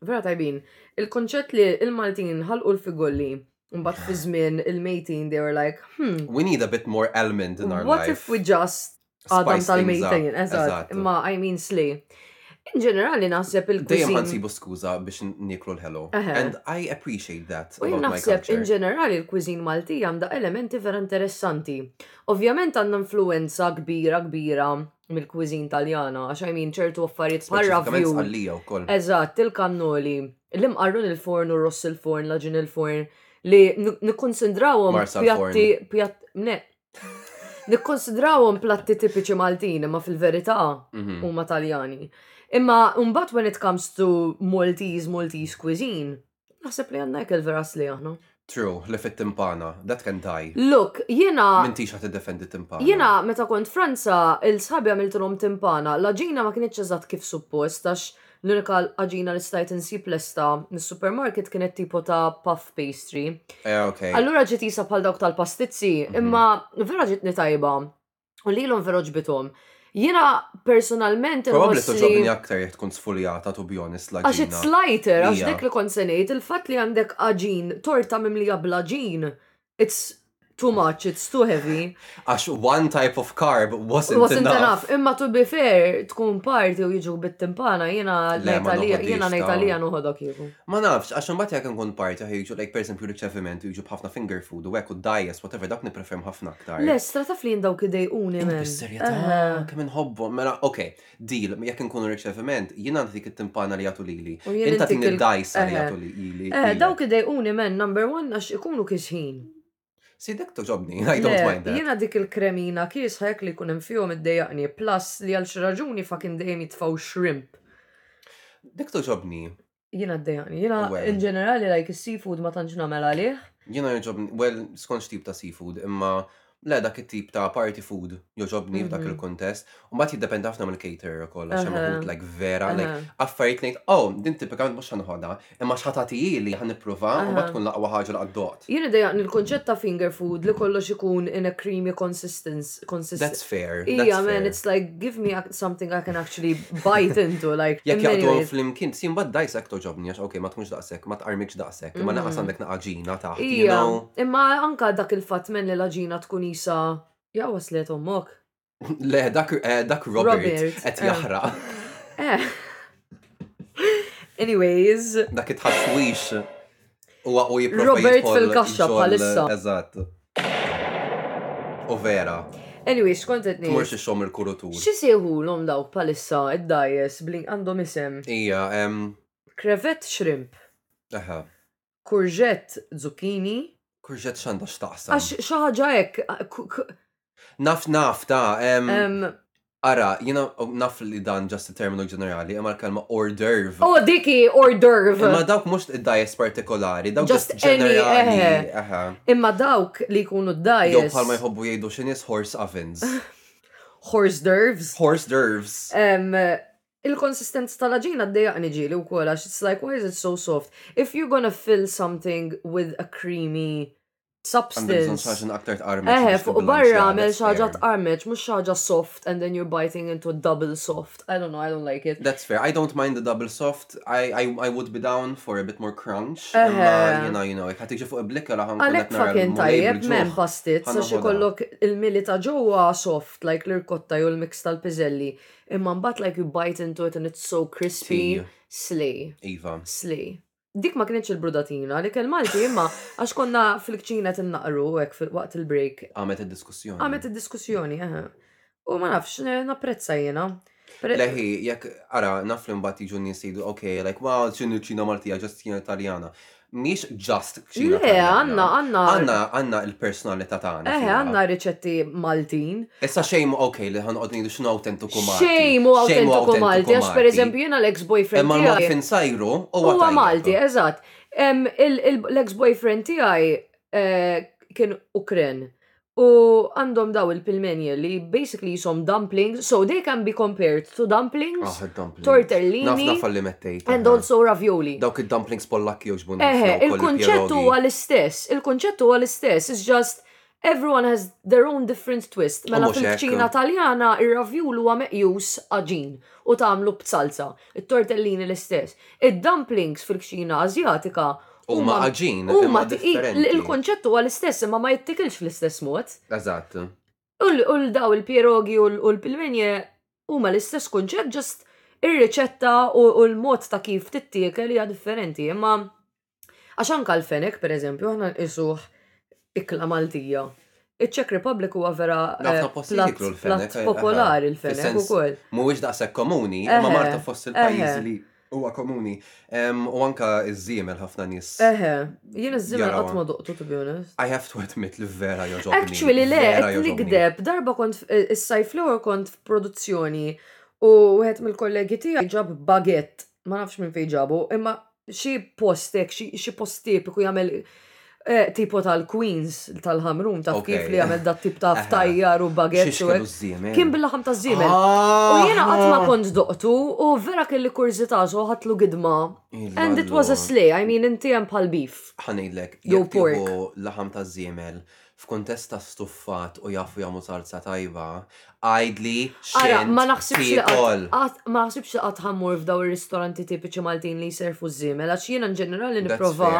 Vera tajbin. Il-konċett li il-Maltin ħalqu l-figolli, mbagħad fi żmien il-mejtin they were like, hmm. We need a bit more almond in our life. What if we just għadam tal-mejtin, eżatt, imma I mean sli. In ġenerali naħseb il-kużin. Dejjem ħansibu skuża biex niklu l-hello. And I appreciate that. U naħseb in ġenerali l-kużin Maltija għandha elementi vera interessanti. Ovvjament għandha influenza kbira kbira mill-kwiżin Taljana għax I mean ċertu affarijiet bħal Speċifikament ravjul. sqallija wkoll. Eżatt, il-kannoli, l-imqarrun il-forn u ross il-forn, laġin il-forn, li n- nikkonsidrawhom Marsa pjatti pjatt ne. Nikkonsidrawhom platti tipiċi Maltin imma fil-verità Mhm. huma Taljani. Imma mbagħad when it comes to Maltese, Maltese cuisine, Naħseb li għandna jek il-vera li aħna. True, li fit timpana, that can die. Look, jena. Minti xa t-defendi timpana. Jena, meta kont Franza, il-sħabi għamiltilom timpana, la ġina ma kienieċ eżat kif suppost, għax l-unika għagġina li stajt nsib lesta mis-supermarket kienet tipo ta' puff pastry. Eh, ok. Allura ġiet jisa bħal dawk tal-pastizzi, mhm. imma vera ġitni tajba. U lilhom vera ġbithom. Jiena personalment Probabbli inħoss li- toġobni aktar jekk tkun sfuljata to be honest Għax it's l-għaġina. lighter, għax Hija. dak li kont se ngħid, il-fatt li għandek għaġin, torta mimlija bl-għaġin, it's too much, it's too heavy. Għax one type of carb wasn't, Wasn't enough. enough. Imma to be fair, tkun party u jiġu bit-timpana, jiena Le, ngħid ma għalija, noħodhiex jiena ngħid ta' għalija hawn. noħodha kieku. Ma nafx, għax imbagħad jekk inkun parti u jiġu like pereżempju riċeviment u jiġu b'ħafna finger food u hekk u d-dajjes whatever dawk nippreferhom ħafna aktar. Lesta, taf li jien dawk idejquni man. Bis-serjetà, kemm inħobbhom. Mela ok, deal, jekk inkunu riċeviment, jien ngħaddtik it-timpana li jagħtu lili. U jien intik il-. Int tagħtini d-dgħajsa li jagħtu lili. Eħe, dawk idejquni man, number one għax ikunu kisħin. Sidek toġobni, I don't mind that. Jiena dik il-kremina kiesħa jekk li jkun hemm fihom iddejjaqni, plus li għal xi raġuni fucking dejjem jitfgħu shrimp. Dik toġobni. Jiena ddejjaqni. Jiena in ġenerali like is-seafood ma tantx nagħmel għalih. Jiena joġobni, well, skont x'tip ta' seafood, imma le dak it-tip ta' party food joġobni f'dak mhm. il-kuntest. U mbagħad jiddependi ħafna mill-caterer ukoll għax hemm like vera, like affarijiet ngħid, oh, din tipikament mhux ħanħodha, Imma x'ħa tagħtihili, ħa nipprova, u mbagħad tkun l-aqwa ħaġa li qatt doqt. Jien idejjaqni l-kunċett ta' finger food li kollox ikun in a creamy consistence, consist. That's fair, that's fair. Ija man, it's like give me something I can actually bite into like. Jekk jaqgħduhom flimkien, see mbagħad dgħajsa hekk togħġobni għax ok ma tkunx daqshekk, ma tqarrmikx daqshekk, imma lanqas għandek naqa' għaġina taħt, you know. Ija, imma anke dak il-fatt man li l-għaġina tkun qisha, ja waslet ommok. Le, dak, eh, dak Robert. Robert, Qed eh. jaħra. Eh. Anyways, Dak it-ħaxwix. U u jipprova Robert jidħol fil-kaxxa xogħol- bħalissa. Eżatt. U vera. anyways, kont qed ngħid. Mhux ix-xogħol il-kurutur. Xi sejħulhom dawk bħalissa id-dajes blin għandhom isem Ija, em, crevet shrimp. aha. kurġett zucchini. Kurġett x'għandha x'taqsam? Għax xi ħaġa hekk. Naf naf ta' Ara, jina naf li dan ġast terminu ġenerali, imma l-kelma hors d'oeuvre. Oh, diki hors d'oeuvre. Imma dawk mux id-dajes partikolari, dawk ġast ġenerali. Eh, eh, eh. Imma dawk li jkunu d-dajes. Jow bħalma jħobbu jgħidu xinis horse ovens. Horse d'oeuvres. Horse d'oeuvres. Il-konsistenza tal-għaġina ddejjaqni ġieli wkoll għax it's like why is it so soft? If you're gonna fill something with a creamy substance. Għandek bżonn xi ħaġa aktar tqarmeċ. Eħe, fuq barra għamel xi ħaġa tqarmeċ mhux xi ħaġa soft and then you're biting into double soft. I don't know, I don't like it. That's fair. I don't mind the double soft. I, I, I would be down for a bit more crunch. Imma jiena, you know, jekk ħatiġi fuq il-blikka laħan kull Għalhekk fucking tajjeb m'hemm pastizz għax ikollok il-mili ta' ġewwa soft like l-irkotta jew il-mix tal-piżelli. Imma mbagħad like you bite into it and it's so crispy. Tea. Sli. Iva. Sli. Dik ma kienx il-brudatina, li kell Malti imma għax konna fil-kċina tinnaqru hekk fil- waqt il-break. Għamet id-diskussjoni. Għamet id-diskussjoni, eħe. U ma nafx, ne- napprezza jiena. Per- Leħi, jekk, ara, naf li mbagħad jiġu nies jgħidu, ok, like, wow, x'inhu ċina Maltija, ġast ċina Taljana. Mhix just kċina. Le, għandna, għandna. Għandna, għandna l-personalità tagħna. Eħe, għandna riċetti Maltin. Issa xejmu, ok, li ħanqod ngħidu x'nu awtentiku Malti. Xejmu awtentiku Malti, għax pereżempju jiena l-ex-boyfriend. Imma l-muffin sajru huwa Malti. Eżatt. L-ex-boyfriend tiegħi eh, kien Ukren. U għandhom daw il-pilmeni li basically jisom dumplings, so they can be compared to dumplings, Ah, id-dumplings. tortellini, Naf naf għalli mettejt. and aha. also ravioli. Dawk id-dumplings pollakki u xbun. Eħe, il-kunċett huwa l-istess, il-kunċett huwa l-istess, it's just everyone has their own different twist. Mela mhux hekk. fil-kċina Taljana ir-ravjul huwa meqjus għaġin u tagħmlu b'salza. It-tortellini l-istess. Id-dumplings fil-kċina Ażjatika Huma għaġin, huma imma tqi- differenti. il-kunċett huwa l-istess imma ma jittikilx fl-istess mod. Eżatt. U l- u l daw il-pierogi u l- u l-pilmenje huma l-istess kunċett ġust ir-riċetta u u l-mod ta' kif tittiekel hija differenti. Imma Għax anka l-fenek, per eżempju, aħna nqisuh ikla Maltija. Iċ-Czech Republic huwa vera eh, platt eh, popolari eh, l-fenek ukoll. Mhuwiex daqshekk komuni, imma Malta fost il-pajjiżi li huwa komuni. U anka iż-żiemel ħafna nies. Eħe, jien iż-żiemel qatt ma duqtu to be honest. I have to admit li vera joġobni. Actually le, qed nikdeb, darba kont is-sajf l kont f'produzzjoni u wieħed mill-kollegi tiegħi ġab baguette ma nafx minn fejn ġabu, imma xi postek, xi post tipiku jagħmel eh, tipo tal-Queens tal-ħamrum ta' kif li jagħmel dat tip ta' ftajjar u bagett. Eh? Kien bil-laħam ta' żiemel. Ah! U jiena qatt ma kont doqtu u vera kelli kurżità so ħatlu gidma. And it was a slay, I mean inti hemm bħal beef. Ħanejdlek, jew pork. Laħam ta' żiemel F'kuntest ta' stuffat u jafu jagħmlu salsa tajba, għidli x'int tiekol. Ara, ma naħsibx li qatt ħa mmur f'dawn ir-ristoranti tipiċi Maltin li jservu ż-żiemel għax jiena inġenerali nipprova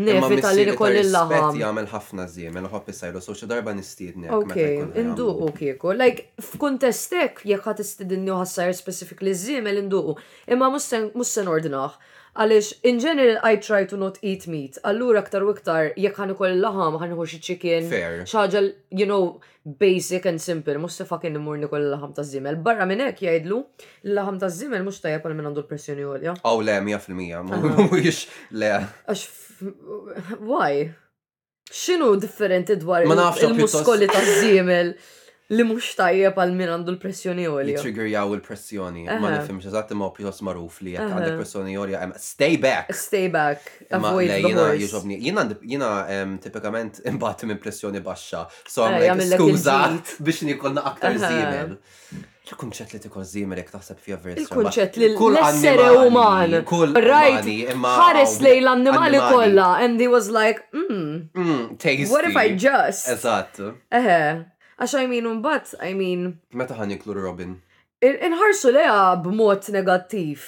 nevita li nikol il-laħam. Imma missieri ta' rispett jagħmel ħafna żiemel, iħobb isajru sew, xi darba nistiednek meta jkun ħa jagħmlu. Okej, induqu kieku. Like, f'kuntest hekk, jekk ħa tistidinni u ħa ssajjar specifically ż-żiemel induqu. Imma mhux se nordnah. Għaliex, in general I try to not eat meat, allura aktar u iktar jekk ħa nikol il-laħam ħa nieħu xi chicken, xi ħaġa you know basic and simple, mhux se fucking immur nikol il-laħam taż-żiemel. Barra minn hekk jgħidlu li l-laħam taż-żiemel mhux tajjeb għal min għandu l-pressjoni għolja. Aw le, mija fil-mija, mhuwiex le. Għax why? X'inhu differenti dwar il-muskoli ta' żiemel li mhux tajjeb għal min għandu l-pressjoni għolja. Trigger jaw il-pressjoni, ma nifhimx eżatt imma pjuttost magħruf li jekk għandek pressjoni għolja hemm stay back. Stay back. Imma jiena jiġobni. Jiena jiena tipikament imbagħad minn pressjoni baxxa. So għamlek skuża biex niekolna aktar żiemel. Il-kunċett li tikol żiemel jekk taħseb fiha versa. Il-kunċett li l-essere uman. Kull rajt imma. Ħares lejn l-annimali kollha and he was like, mmm. Mmm, tasty. What if I just? Eżatt. Eħe. Għax I mean imbagħad, I mean. Meta ħan niklu Robin? Inħarsu leha b'mod negattiv.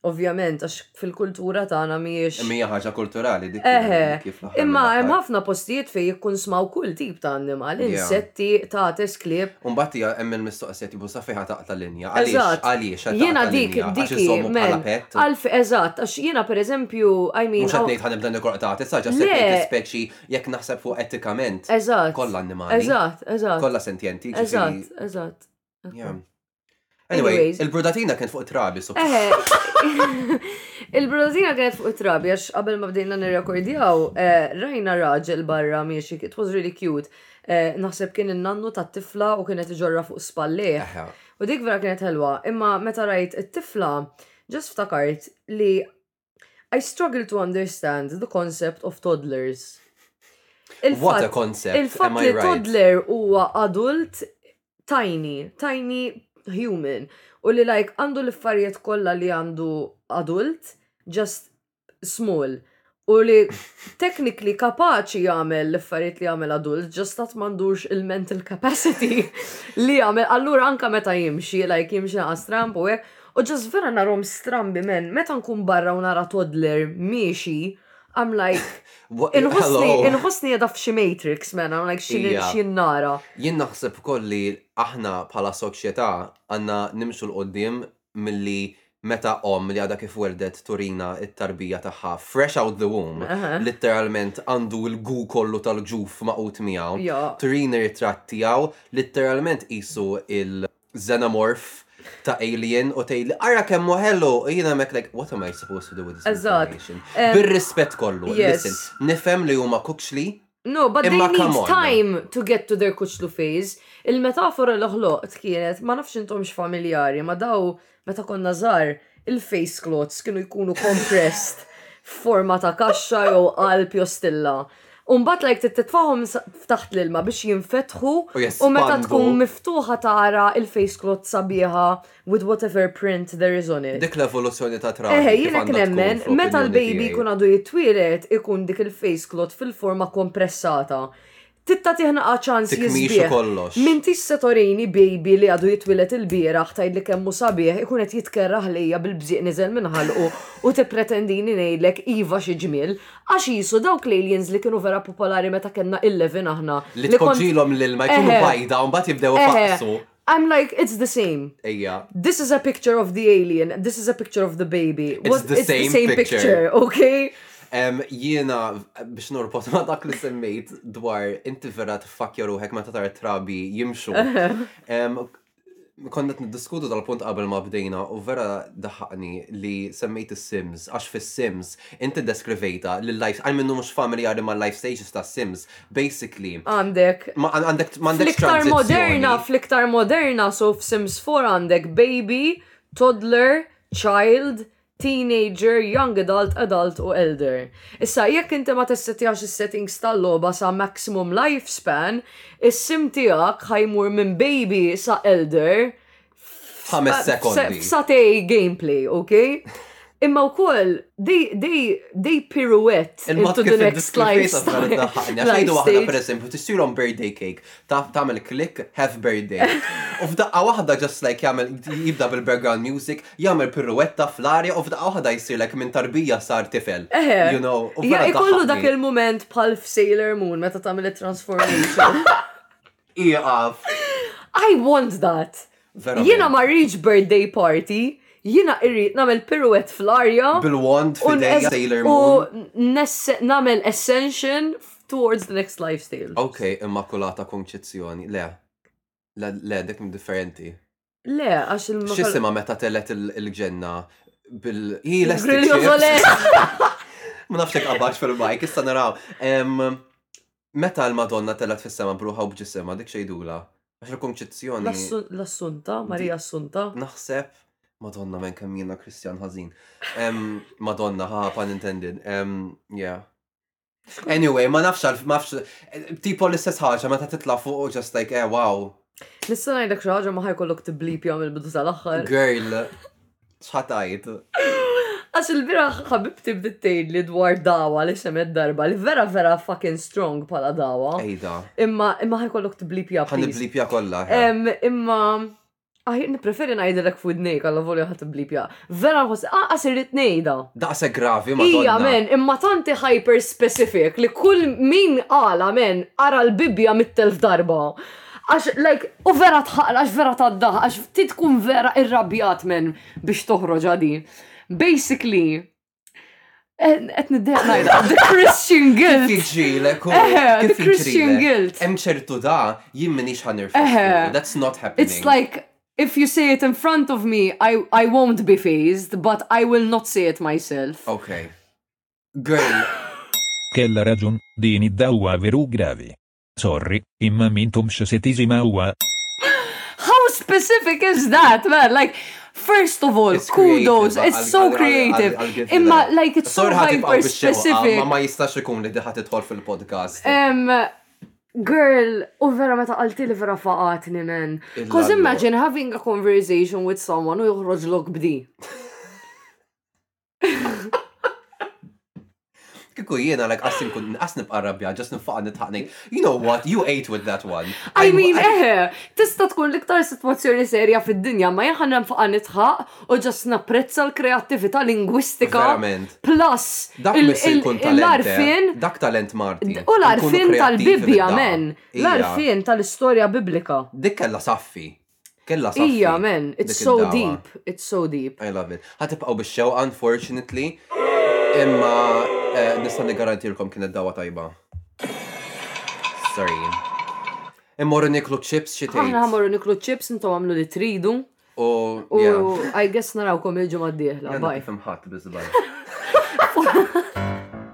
Ovvjament, għax fil-kultura tagħna mhijiex. Mija ħaġa kulturali dik. Eħe, imma hemm ħafna postijiet fejn jkun smaw kull tip ta' annimal, insetti, ta' tesklib. Umbagħad hija hemm il-mistoqsija tibu sa fejn taqta' linja. Għaliex? Għaliex? Jiena dik dik mela. Għalf eżatt, għax jiena pereżempju, I mean. Mhux qed ngħid ħanibda nikol ta' tista' ġast ngħid speċi jekk naħseb fuq etikament. Eżatt. Kollha annimali. Eżatt, eżatt. Kollha sentjenti. Eżatt, eżatt. Anyway, il-brudatina kienet fuq trabi, so. Il-brudatina kienet fuq trabi, għax qabel ma bdejna nirrekordjaw, eh, rajna raġel barra miexi, it was really cute. Eh, naħseb kien il-nannu ta' tifla u kienet ġorra fuq spalli. U dik vera kienet ħelwa, imma meta rajt it-tifla, ġas ftakart li I struggle to understand the concept of toddlers. What a concept, Il-fatt am I li right? toddler huwa adult tiny, tiny human. U li like għandu l-affarijiet kollha li għandu adult, just small. U li technically kapaċi jagħmel l-affarijiet li jagħmel adult, just qatt m'għandux il-mental capacity li jagħmel. Allura anka meta jimxi, like jimxi naqas tramp u hekk, O just vera narhom strambi men, meta nkun barra u nara toddler miexi, I'm like, inħossni qiegħda f'xi matrix men, I'm like x'jien nara. Jien naħseb ukoll li aħna bħala soċjetà għandna nimxu 'l quddiem milli meta omm li għadha kif welldet turina t-tarbija tagħha fresh out the womb, litteralment għandu l-gu kollu tal-ġuf magħqud miegħu, turini ritratt tiegħu, litteralment qisu l. xenomorph ta' alien u tejli, ara kemm hu hello, u jien hemmhekk like, what am I supposed to do with this Eżatt. information? Em, Bir-rispett kollu, yes. listen, nifhem li huma kuċli, No, but they Imma come need on. time to get to their kuċlu phase. Il-metafora li ħloqt kienet, ma nafx intomx familjari, ma daw Meta konna żgħar, il-face cloths kienu jkunu compressed f'forma ta' kaxxa jew qalb jew stilla. Umbat lajk titfahom taħt l-ilma biex jinfetħu u meta tkun miftuħa tara il-face cloth sabiħa with whatever print there is on it. Dik l-evoluzzjoni ta' trabi. Eħe, jiena nemmen, meta l-baby jkun għadu jitwieled ikun dik il-face cloth fil-forma kompressata. Titta tiħna ċans jizbieħ. Mintix se torini baby li għadu jitwilet il-bieraħ tajd li kemmu sabiħ ikun qed jitkerra ħlejja bil-bżieq niżel minn ħalqu u tippretendini ngħidlek iva xi ġmiel għax qisu dawk l-aliens li kienu vera popolari meta kellna 11 aħna. Li tpoġġilhom l-ilma jkunu bajda u mbagħad jibdew ifaqqsu. I'm like, it's the same. Ejja. This is a picture of the alien, this is a picture of the baby. It's What- the same picture. picture, okay? Em, Jiena biex norbot ma dak li semmejt dwar inti vera tfakkja ruħek meta tara trabi jimxu. Em, Konna qed niddiskutu dal-punt qabel ma bdejna u vera daħaqni li semmejt is-Sims għax fis-Sims inti deskrivejta li life għal minnu mhux familjari ma' life stages ta' Sims basically. Għandek. Għandek. Fl-iktar moderna, fl-iktar moderna, so f'Sims 4 għandek baby, toddler, child, teenager, young adult, adult u elder. Issa, jekk inti ma tessetjax is-settings tal-loba sa' maximum lifespan, is-sim tiegħek ħajmur minn baby sa' elder ħames sekondi. F'satej gameplay, ok? Imma u koll, they pirouette into the next life. Għajdu għahda, per esempio, tistilom birthday cake, tamel klik, have birthday. U f'daqqa wahda, just like, jamel, jibda bil-background music, jamel pirouetta fl-arja, u f'daqqa wahda jisir like minn tarbija sar tifel. You know, u f'daqqa. Ikollu dak il-moment pal f-Sailor Moon, meta tamel il-transformation. Ieqaf. I want that. Verament. Jiena ma rridx birthday party, jiena irrid nagħmel pirouette fl-arja. Bil-wand u fidejja nes- Sailor U Moon. nesse- nagħmel ascension towards the next life stage. Ok, Immakulata Konċizzjoni. Le. Le, le, dik differenti. Le, għax il Xissima meta telet il-ġenna bil Ma nafx hekk qabax fil-bajk, issa naraw. Meta l-Madonna telet fis-sema bruħa u bġisima dik xejdula. Għax il-konċezzjoni. L-assunta, Marija Assunta. Naħseb, Madonna men kemm jiena Kristjan ħażin. Madonna, ha, pan intended. Yeah. Anyway, ma nafx għal, ma nafx, tipo l-istess ħaġa meta titla fuq just like, eh, wow. Nista' ngħidlek xi ħaġa ma ħajkollok tiblipja mill-bidu tal-aħħar. Girl, xħatajt. Għax il-biraħ ħabibti bdiet tgħidli dwar dawa li semet darba li vera vera fucking strong pala dawa. Ejda. Imma imma ħajkollok tiblipja. Ħan tiblipja kollha. Imma Għaj, nipreferi najdilek f'widnejk għalla volja ħat blipja. Vera nħos, għas irrit nejda. Daqse gravi ma. Ija, men, imma tanti hyper specific li kull min għala, men, għara l-bibja mit-telf darba. Għax, like, u vera tħaqla, għax vera taddaħ, għax ti tkun vera irrabjat, men, biex toħroġ għadi. Basically, Qed niddeħ ngħidha, the Christian guilt. Kif jiġrilek u Eħe, kif the Christian jiġrilek? guilt. Hemm ċertu da jien minix ħa nirfa' Eħe. fuqu, That's not happening. It's like, if you say it in front of me, I, I won't be phased, but I will not say it myself. Okay. Girl, Kellha raġun, din id-dawwa veru gravi. Sorry, imma mintumx se tiżi mawwa. How specific is that, man? Like, first of all, It's kudos, creative, it's so għal- għal- creative. għal- għal- għal- Imma, like, it's so Sorry, ħa tibqaw hyper bix-xewqa, Ma specific. ma jistax ikun li diħa tidħol fil-podcast. Em, girl, u vera meta qalti li vera faqatni, man. Illa Cause l-lum. imagine having a conversation with someone u joħroġlok bdi. Kiku jiena like qassin kun qas nibqa' rabja ġas nifaqa nitħaq You know what, you ate with that one. I mean, eh, tista' tkun l-iktar sitwazzjoni serja fid-dinja, ma jaħan nfaqa nitħaq u ġas napprezza l-kreattività lingwistika. Verament. Plus, dak l-arfin. Eh? Dak talent Marti. U l-arfin tal-Bibbja, men. L-arfin tal-istorja Biblika. Dik kella saffi. Kella saffi. Ija, men, it's so deep, it's so deep. I love it. Ħatibqaw biex xew, unfortunately, imma eh, nista' nigarantirkom kienet dawa tajba. Sorry. Immorru niklu chips xi tgħid. Aħna ħamorru niklu chips, intom għamlu li tridu. U I guess narawkom il-ġimgħa d-dieħla. Bye. Fimħat biżbal.